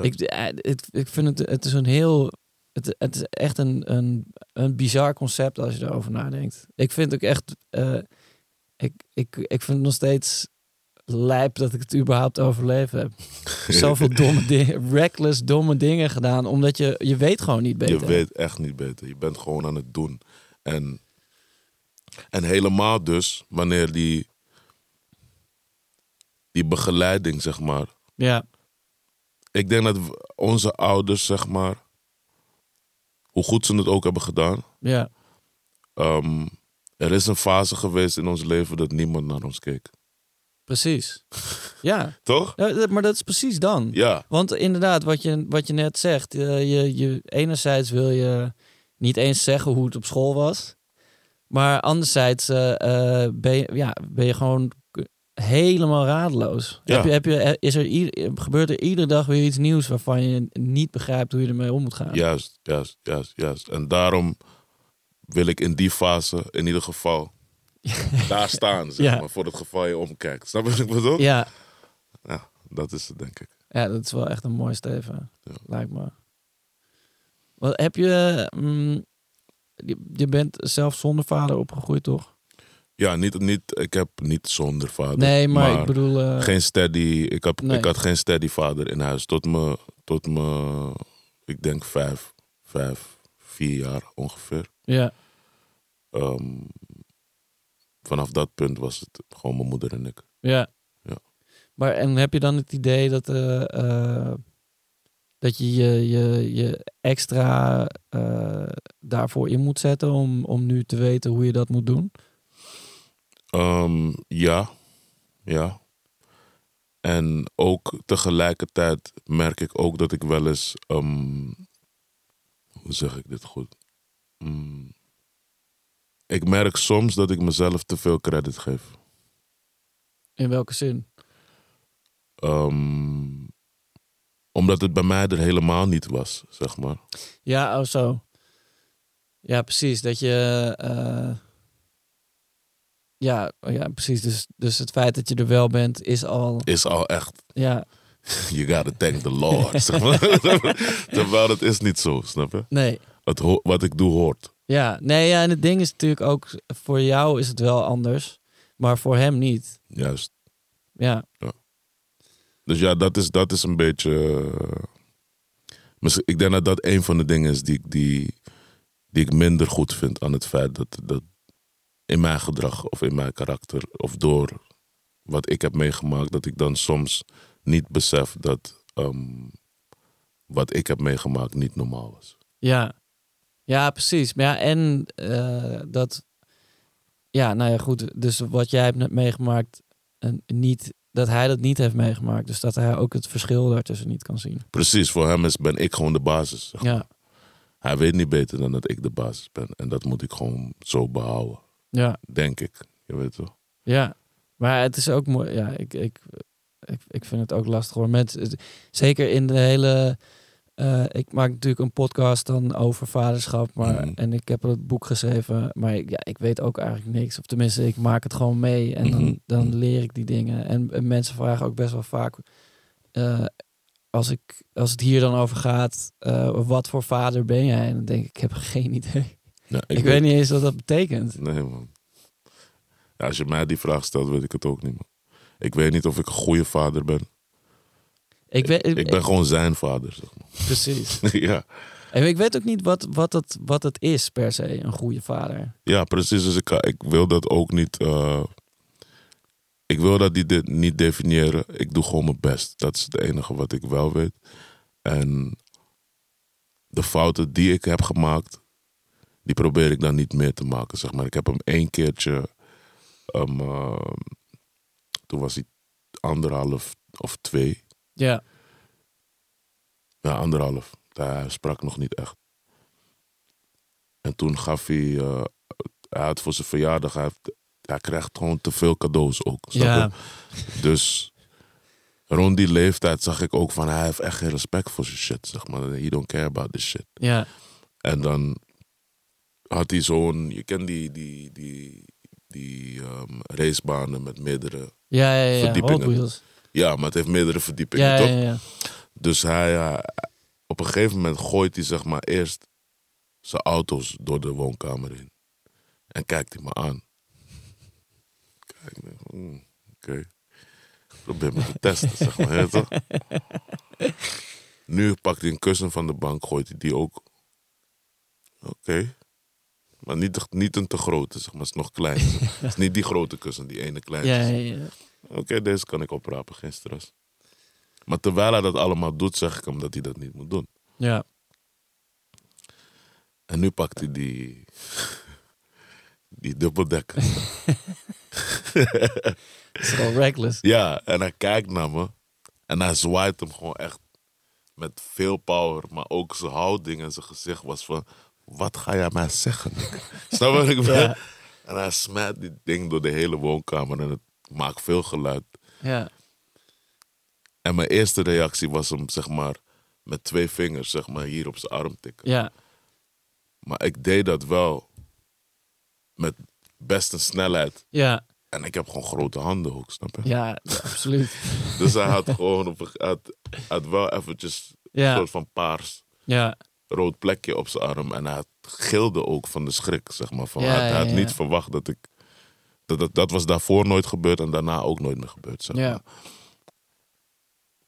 [SPEAKER 1] Ik, eh, het, ik vind het, het is een heel. Het, het is echt een, een, een bizar concept als je erover nadenkt. Ik vind ook echt. eh, ik, ik, ik vind het nog steeds lijp dat ik het überhaupt overleven heb. Zoveel domme dingen, reckless domme dingen gedaan, omdat je, je weet gewoon niet beter.
[SPEAKER 3] Je weet echt niet beter. Je bent gewoon aan het doen. En, en helemaal dus wanneer die, die begeleiding, zeg maar.
[SPEAKER 1] Ja,
[SPEAKER 3] Ik denk dat onze ouders, zeg maar, hoe goed ze het ook hebben gedaan.
[SPEAKER 1] ja,
[SPEAKER 3] ehm, er is een fase geweest in ons leven dat niemand naar ons keek.
[SPEAKER 1] Precies. Ja,
[SPEAKER 3] Toch?
[SPEAKER 1] Ja, maar dat is precies dan.
[SPEAKER 3] Ja,
[SPEAKER 1] Want inderdaad, wat je, wat je net zegt, eh, je, je, enerzijds wil je niet eens zeggen hoe het op school was. Maar anderzijds eh, eh, ben, je, ja, ben je gewoon helemaal radeloos.
[SPEAKER 3] Ja.
[SPEAKER 1] Heb je, heb je, is er, ieder- gebeurt er iedere dag weer iets nieuws waarvan je niet begrijpt hoe je ermee om moet gaan?
[SPEAKER 3] juist, juist, juist, juist. En daarom wil ik in die fase in ieder geval daar staan, zeg
[SPEAKER 1] Ja.
[SPEAKER 3] maar, voor het geval je omkijkt. Snap je wat ik bedoel?
[SPEAKER 1] ja,
[SPEAKER 3] Ja, dat is het, denk ik.
[SPEAKER 1] ja, dat is wel echt een mooi steven,
[SPEAKER 3] Ja.
[SPEAKER 1] lijkt me. Wat heb je, mm, je... Je bent zelf zonder vader opgegroeid, toch?
[SPEAKER 3] Ja, niet, niet, ik heb niet zonder vader.
[SPEAKER 1] Nee, maar, ik bedoel... eh,
[SPEAKER 3] geen steady. Ik, heb,
[SPEAKER 1] Nee.
[SPEAKER 3] ik had geen steady vader in huis. Tot me, tot me ik denk vijf, vijf, vier jaar ongeveer.
[SPEAKER 1] Ja,
[SPEAKER 3] Ehm, vanaf dat punt was het gewoon mijn moeder en ik.
[SPEAKER 1] ja.
[SPEAKER 3] Ja.
[SPEAKER 1] Maar en heb je dan het idee dat, eh, eh, dat je je, je, je extra eh, daarvoor in moet zetten om, om nu te weten hoe je dat moet doen?
[SPEAKER 3] Ehm, ja, ja. En ook tegelijkertijd merk ik ook dat ik wel eens, ehm, hoe zeg ik dit goed? Mm, ik merk soms dat ik mezelf te veel credit geef.
[SPEAKER 1] In welke zin?
[SPEAKER 3] Ehm, omdat het bij mij er helemaal niet was, zeg maar.
[SPEAKER 1] Ja, oh zo. Ja, precies. Dat je. eh, ja, oh ja, precies. Dus, dus het feit dat je er wel bent, is al.
[SPEAKER 3] Is al echt,
[SPEAKER 1] Ja,
[SPEAKER 3] you gotta thank the Lord. zeg maar. Terwijl het is niet zo, snap je?
[SPEAKER 1] nee.
[SPEAKER 3] Het wat ik doe hoort.
[SPEAKER 1] Ja, nee, ja, en het ding is natuurlijk ook. Voor jou is het wel anders, maar voor hem niet.
[SPEAKER 3] Juist.
[SPEAKER 1] Ja.
[SPEAKER 3] Ja. Dus ja, dat is, dat is een beetje. misschien- ik denk dat dat een van de dingen is die, ik- die, die ik minder goed vind aan het feit dat, dat in mijn gedrag of in mijn karakter of door wat ik heb meegemaakt, dat ik dan soms niet besef dat ehm, wat ik heb meegemaakt niet normaal was.
[SPEAKER 1] Ja, ja precies. Maar ja, en eh, dat, ja, nou ja, goed. Dus wat jij hebt net meegemaakt, en niet, dat hij dat niet heeft meegemaakt. Dus dat hij ook het verschil daartussen niet kan zien.
[SPEAKER 3] Precies, voor hem is, ben ik gewoon de basis. zeg maar.
[SPEAKER 1] Ja,
[SPEAKER 3] Hij weet niet beter dan dat ik de basis ben. En dat moet ik gewoon zo behouden,
[SPEAKER 1] ja,
[SPEAKER 3] denk ik. Je weet toch?
[SPEAKER 1] ja. Maar het is ook mooi. Ja, ik, ik, ik, ik vind het ook lastig hoor. Met, zeker in de hele. Eh, ik maak natuurlijk een podcast dan over vaderschap. Maar,
[SPEAKER 3] Mhm.
[SPEAKER 1] En ik heb het boek geschreven. Maar ik, ja, ik weet ook eigenlijk niks. Of tenminste, ik maak het gewoon mee. En dan,
[SPEAKER 3] Mhm.
[SPEAKER 1] dan leer ik die dingen. En, en mensen vragen ook best wel vaak. eh, als, ik, als het hier dan over gaat. eh, wat voor vader ben jij? En dan denk ik, ik heb geen idee.
[SPEAKER 3] Ja,
[SPEAKER 1] Ik, weet niet eens wat dat betekent.
[SPEAKER 3] Nee, man. Ja, als je mij die vraag stelt, weet ik het ook niet, man. Ik weet niet of ik een goede vader ben.
[SPEAKER 1] Ik, weet,
[SPEAKER 3] Ik ben gewoon zijn vader, zeg
[SPEAKER 1] Precies.
[SPEAKER 3] maar. ja.
[SPEAKER 1] En ik weet ook niet wat, wat, het, wat het is per se, een goede vader.
[SPEAKER 3] ja, precies. Dus ik, ik wil dat ook niet... eh, ik wil dat die dit niet definiëren. Ik doe gewoon mijn best. Dat is het enige wat ik wel weet. En de fouten die ik heb gemaakt, die probeer ik dan niet meer te maken. Zeg maar. Ik heb hem één keertje, ehm, eh, toen was hij anderhalf of twee.
[SPEAKER 1] Ja.
[SPEAKER 3] Ja, anderhalf. Hij sprak nog niet echt. En toen gaf hij, eh, hij had voor zijn verjaardag, hij, heeft- hij krijgt gewoon te veel cadeaus ook. snap je?
[SPEAKER 1] Ja.
[SPEAKER 3] Dus rond die leeftijd zag ik ook van hij heeft echt geen respect voor zijn shit, zeg maar. He don't care about this shit.
[SPEAKER 1] Ja.
[SPEAKER 3] En dan had hij zo'n, je kent die, die, die, die ehm, racebanen met meerdere,
[SPEAKER 1] Ja, ja, ja.
[SPEAKER 3] Verdiepingen. Ja, maar het heeft meerdere verdiepingen,
[SPEAKER 1] Ja,
[SPEAKER 3] toch?
[SPEAKER 1] ja, ja.
[SPEAKER 3] Dus hij, eh, op een gegeven moment gooit hij zeg maar eerst zijn auto's door de woonkamer in. En kijkt hij me aan. Kijk, hmm, oké. Probeer me te testen, zeg maar. hè, toch? Nu pakt hij een kussen van de bank, gooit hij die ook. Oké. Maar niet, niet een te grote, zeg maar. Het is nog klein. Het is niet die grote kussen, die ene kleine.
[SPEAKER 1] Ja, ja, ja.
[SPEAKER 3] Oké, deze kan ik oprapen, geen stress. Maar terwijl hij dat allemaal doet, zeg ik hem dat hij dat niet moet doen.
[SPEAKER 1] Ja.
[SPEAKER 3] En nu pakt hij die, die dubbeldekker.
[SPEAKER 1] Het is wel reckless.
[SPEAKER 3] ja, en hij kijkt naar me. En hij zwaait hem gewoon echt met veel power. Maar ook zijn houding en zijn gezicht was van... Wat ga jij mij zeggen? Snap je wat ik bedoel?
[SPEAKER 1] Ja.
[SPEAKER 3] En hij smijt die ding door de hele woonkamer. En het maakt veel geluid.
[SPEAKER 1] Ja.
[SPEAKER 3] En mijn eerste reactie was hem, zeg maar... Met twee vingers, zeg maar, hier op zijn arm tikken.
[SPEAKER 1] Ja.
[SPEAKER 3] Maar ik deed dat wel met best een snelheid.
[SPEAKER 1] Ja.
[SPEAKER 3] En ik heb gewoon grote handen ook, snap je?
[SPEAKER 1] Ja, absoluut.
[SPEAKER 3] Dus hij had gewoon op had, had wel eventjes een soort van paars
[SPEAKER 1] Ja.
[SPEAKER 3] rood plekje op zijn arm. En hij gilde ook van de schrik, zeg maar. Van,
[SPEAKER 1] Ja,
[SPEAKER 3] hij, hij had niet verwacht dat ik... Dat, dat, dat was daarvoor nooit gebeurd en daarna ook nooit meer gebeurd, zeg
[SPEAKER 1] Ja.
[SPEAKER 3] maar.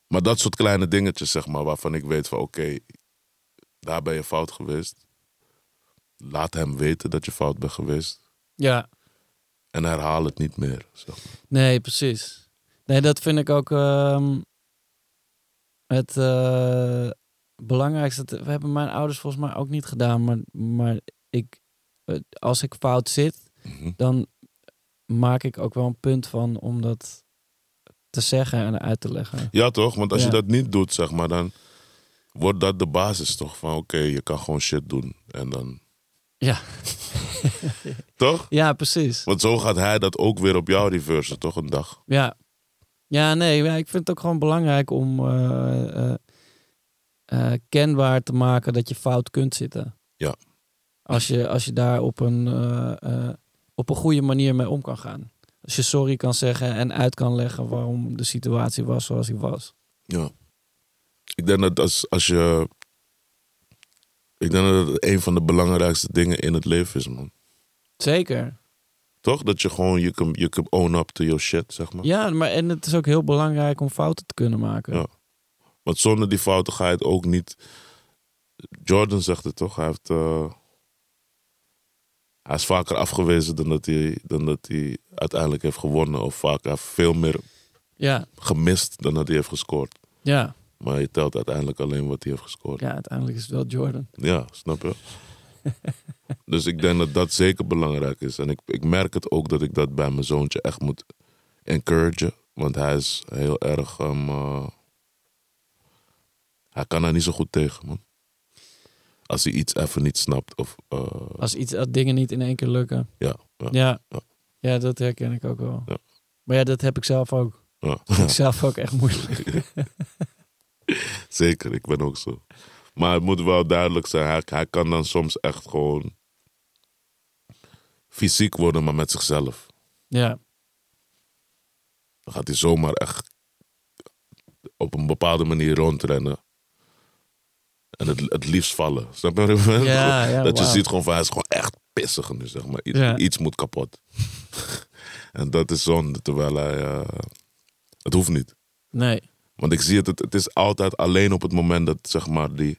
[SPEAKER 3] Maar dat soort kleine dingetjes, zeg maar, waarvan ik weet van... Oké, daar ben je fout geweest. Laat hem weten dat je fout bent geweest.
[SPEAKER 1] Ja.
[SPEAKER 3] En herhaal het niet meer. Zeg maar.
[SPEAKER 1] Nee, precies. Nee, dat vind ik ook ehm, het eh, belangrijkste. Dat hebben mijn ouders volgens mij ook niet gedaan. Maar, maar ik, eh, als ik fout zit,
[SPEAKER 3] Mhm.
[SPEAKER 1] dan maak ik ook wel een punt van om dat te zeggen en uit te leggen.
[SPEAKER 3] Ja, toch? Want als
[SPEAKER 1] Ja.
[SPEAKER 3] je dat niet doet, zeg maar, dan wordt dat de basis toch van oké, je kan gewoon shit doen. En dan.
[SPEAKER 1] Ja.
[SPEAKER 3] toch?
[SPEAKER 1] Ja, precies.
[SPEAKER 3] Want zo gaat hij dat ook weer op jou reversen, toch? Een dag.
[SPEAKER 1] Ja. Ja, nee, ja, ik vind het ook gewoon belangrijk om eh, eh, eh, kenbaar te maken dat je fout kunt zitten.
[SPEAKER 3] Ja.
[SPEAKER 1] Als je, als je daar op een, op een goede manier mee om kan gaan. Als je sorry kan zeggen en uit kan leggen waarom de situatie was zoals die was.
[SPEAKER 3] Ja. Ik denk dat als, als je. Ik denk dat het een van de belangrijkste dingen in het leven is, man.
[SPEAKER 1] Zeker.
[SPEAKER 3] Toch? Dat je gewoon, je you can own up to your shit, zeg maar.
[SPEAKER 1] Ja, maar en het is ook heel belangrijk om fouten te kunnen maken.
[SPEAKER 3] Ja. Want zonder die fouten ga je het ook niet... Jordan zegt het toch? Hij, heeft, eh, hij is vaker afgewezen dan dat, hij, dan dat hij uiteindelijk heeft gewonnen. Of vaak, heeft veel meer
[SPEAKER 1] Ja,
[SPEAKER 3] gemist dan dat hij heeft gescoord.
[SPEAKER 1] ja,
[SPEAKER 3] Maar je telt uiteindelijk alleen wat hij heeft gescoord.
[SPEAKER 1] ja, uiteindelijk is het wel Jordan.
[SPEAKER 3] Ja, snap je? dus ik denk dat dat zeker belangrijk is. En ik, ik merk het ook dat ik dat bij mijn zoontje echt moet encouragen. Want hij is heel erg... ehm, eh, hij kan daar niet zo goed tegen, man. Als hij iets even niet snapt. Of, eh,
[SPEAKER 1] Als iets, als dingen niet in één keer lukken.
[SPEAKER 3] ja, ja,
[SPEAKER 1] Ja,
[SPEAKER 3] Ja.
[SPEAKER 1] ja dat herken ik ook wel.
[SPEAKER 3] Ja.
[SPEAKER 1] Maar ja, dat heb ik zelf ook.
[SPEAKER 3] ja.
[SPEAKER 1] Ik zelf ook echt moeilijk.
[SPEAKER 3] Zeker, ik ben ook zo. Maar het moet wel duidelijk zijn. Hij, hij kan dan soms echt gewoon fysiek worden, maar met zichzelf.
[SPEAKER 1] Ja,
[SPEAKER 3] Dan gaat hij zomaar echt op een bepaalde manier rondrennen. En het, het liefst vallen. Snap je wat ik bedoel?
[SPEAKER 1] Ja, ja,
[SPEAKER 3] Dat je ziet gewoon van hij is gewoon echt pissig nu, zeg maar. Iets,
[SPEAKER 1] Ja.
[SPEAKER 3] iets moet kapot. en dat is zonde, terwijl hij... eh, het hoeft niet.
[SPEAKER 1] nee.
[SPEAKER 3] Want ik zie het, het, het is altijd alleen op het moment dat, zeg maar, die,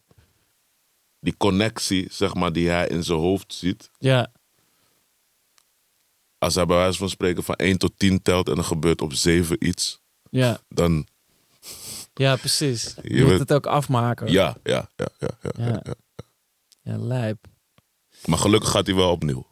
[SPEAKER 3] die connectie, zeg maar, die hij in zijn hoofd ziet.
[SPEAKER 1] Ja,
[SPEAKER 3] Als hij bij wijze van spreken van 1 tot 10 telt en er gebeurt op 7 iets,
[SPEAKER 1] ja,
[SPEAKER 3] dan
[SPEAKER 1] ja, precies. Je,
[SPEAKER 3] Je
[SPEAKER 1] moet het ook afmaken.
[SPEAKER 3] ja, ja, ja, ja, ja, ja.
[SPEAKER 1] Ja. lijp.
[SPEAKER 3] Maar gelukkig gaat hij wel opnieuw.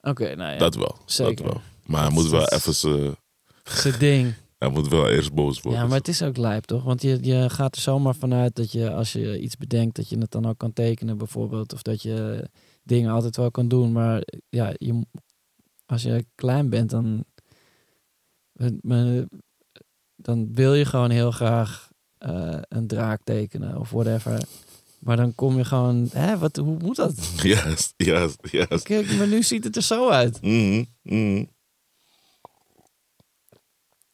[SPEAKER 1] Oké, nou ja.
[SPEAKER 3] Dat wel.
[SPEAKER 1] zeker.
[SPEAKER 3] Dat wel. Maar hij moet wel even zijn-
[SPEAKER 1] Zijn ding.
[SPEAKER 3] Hij moet wel eerst boos worden.
[SPEAKER 1] Ja, maar het is ook lijp, toch? Want je, je gaat er zomaar vanuit dat je, als je iets bedenkt, dat je het dan ook kan tekenen, bijvoorbeeld. Of dat je dingen altijd wel kan doen. Maar ja, je, als je klein bent, dan, dan wil je gewoon heel graag eh, een draak tekenen of whatever. Maar dan kom je gewoon, hè, wat, hoe moet dat?
[SPEAKER 3] Juist, juist, juist.
[SPEAKER 1] Kijk, maar nu ziet het er zo uit.
[SPEAKER 3] Mhm, mhm.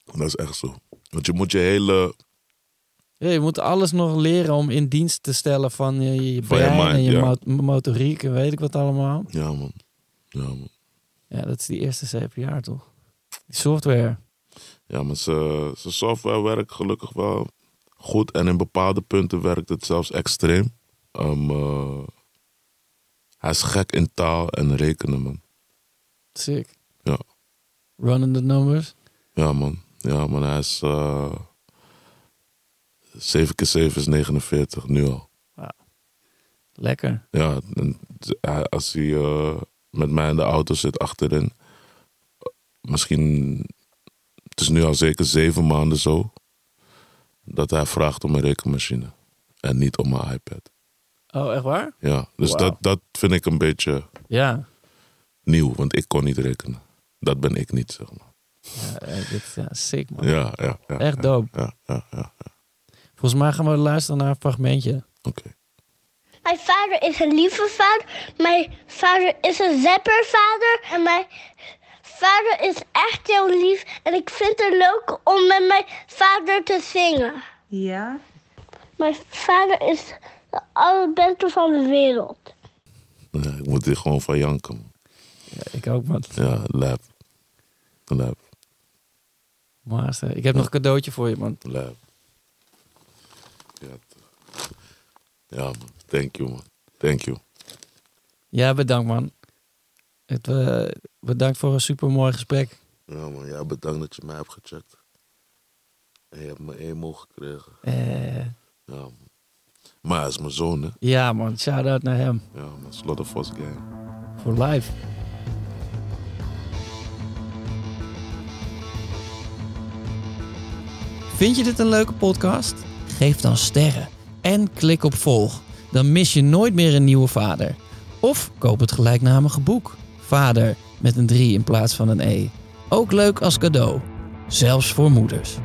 [SPEAKER 3] Dat is echt zo. Want je moet je hele...
[SPEAKER 1] Ja, je moet alles nog leren om in dienst te stellen van je, je
[SPEAKER 3] Van je
[SPEAKER 1] brein
[SPEAKER 3] mind,
[SPEAKER 1] en je
[SPEAKER 3] ja.
[SPEAKER 1] motoriek en weet ik wat allemaal.
[SPEAKER 3] Ja, man. Ja, man.
[SPEAKER 1] Ja, dat is die eerste zeven jaar toch? Die software.
[SPEAKER 3] Ja, maar zijn software werkt gelukkig wel goed. En in bepaalde punten werkt het zelfs extreem. Ehm, eh, hij is gek in taal en rekenen, man.
[SPEAKER 1] Sick.
[SPEAKER 3] Ja.
[SPEAKER 1] Running the numbers.
[SPEAKER 3] Ja, man. Ja, man. Hij is... eh 7 keer 7 is 49, nu al.
[SPEAKER 1] Lekker.
[SPEAKER 3] Ja, als hij eh, met mij in de auto zit achterin... Misschien... Het is nu al zeker zeven maanden zo... dat hij vraagt om een rekenmachine. En niet om een iPad.
[SPEAKER 1] Oh, echt waar?
[SPEAKER 3] Ja, dus dat, dat vind ik een beetje
[SPEAKER 1] Ja.
[SPEAKER 3] nieuw, want ik kon niet rekenen. Dat ben ik niet, zeg maar.
[SPEAKER 1] Ja, eh, dit, ja sick man.
[SPEAKER 3] Ja, ja, ja.
[SPEAKER 1] Echt
[SPEAKER 3] ja,
[SPEAKER 1] dope.
[SPEAKER 3] Ja, ja, ja. ja.
[SPEAKER 1] Volgens mij gaan we luisteren naar een fragmentje.
[SPEAKER 3] Oké.
[SPEAKER 2] Mijn vader is een lieve vader. Mijn vader is een zeppervader. En mijn vader is echt heel lief. En ik vind het leuk om met mijn vader te zingen.
[SPEAKER 4] Ja?
[SPEAKER 2] Mijn vader is de allerbeste van de wereld.
[SPEAKER 3] Ja, ik moet hier gewoon van janken. man.
[SPEAKER 1] Ja, ik ook man.
[SPEAKER 3] Ja, lab. Lab,
[SPEAKER 1] Maar eh, ik heb nog een cadeautje voor je man.
[SPEAKER 3] lab. Ja, ja, man. Thank you, man. Thank you.
[SPEAKER 1] Ja, bedankt man. Het, eh, bedankt voor een super mooi gesprek.
[SPEAKER 3] Ja, man. Ja, bedankt dat je mij hebt gecheckt. En je hebt me emo gekregen.
[SPEAKER 1] Eh,
[SPEAKER 3] Ja, man. Maar hij is mijn zoon, hè.
[SPEAKER 1] ja man, shout out naar hem.
[SPEAKER 3] Ja, man. Slaughterhouse Gang.
[SPEAKER 1] Voor live. Vind je dit een leuke podcast? Geef dan sterren en klik op volg. Dan mis je nooit meer een nieuwe vader. Of koop het gelijknamige boek. Vader met een 3 in plaats van een E. Ook leuk als cadeau. Zelfs voor moeders.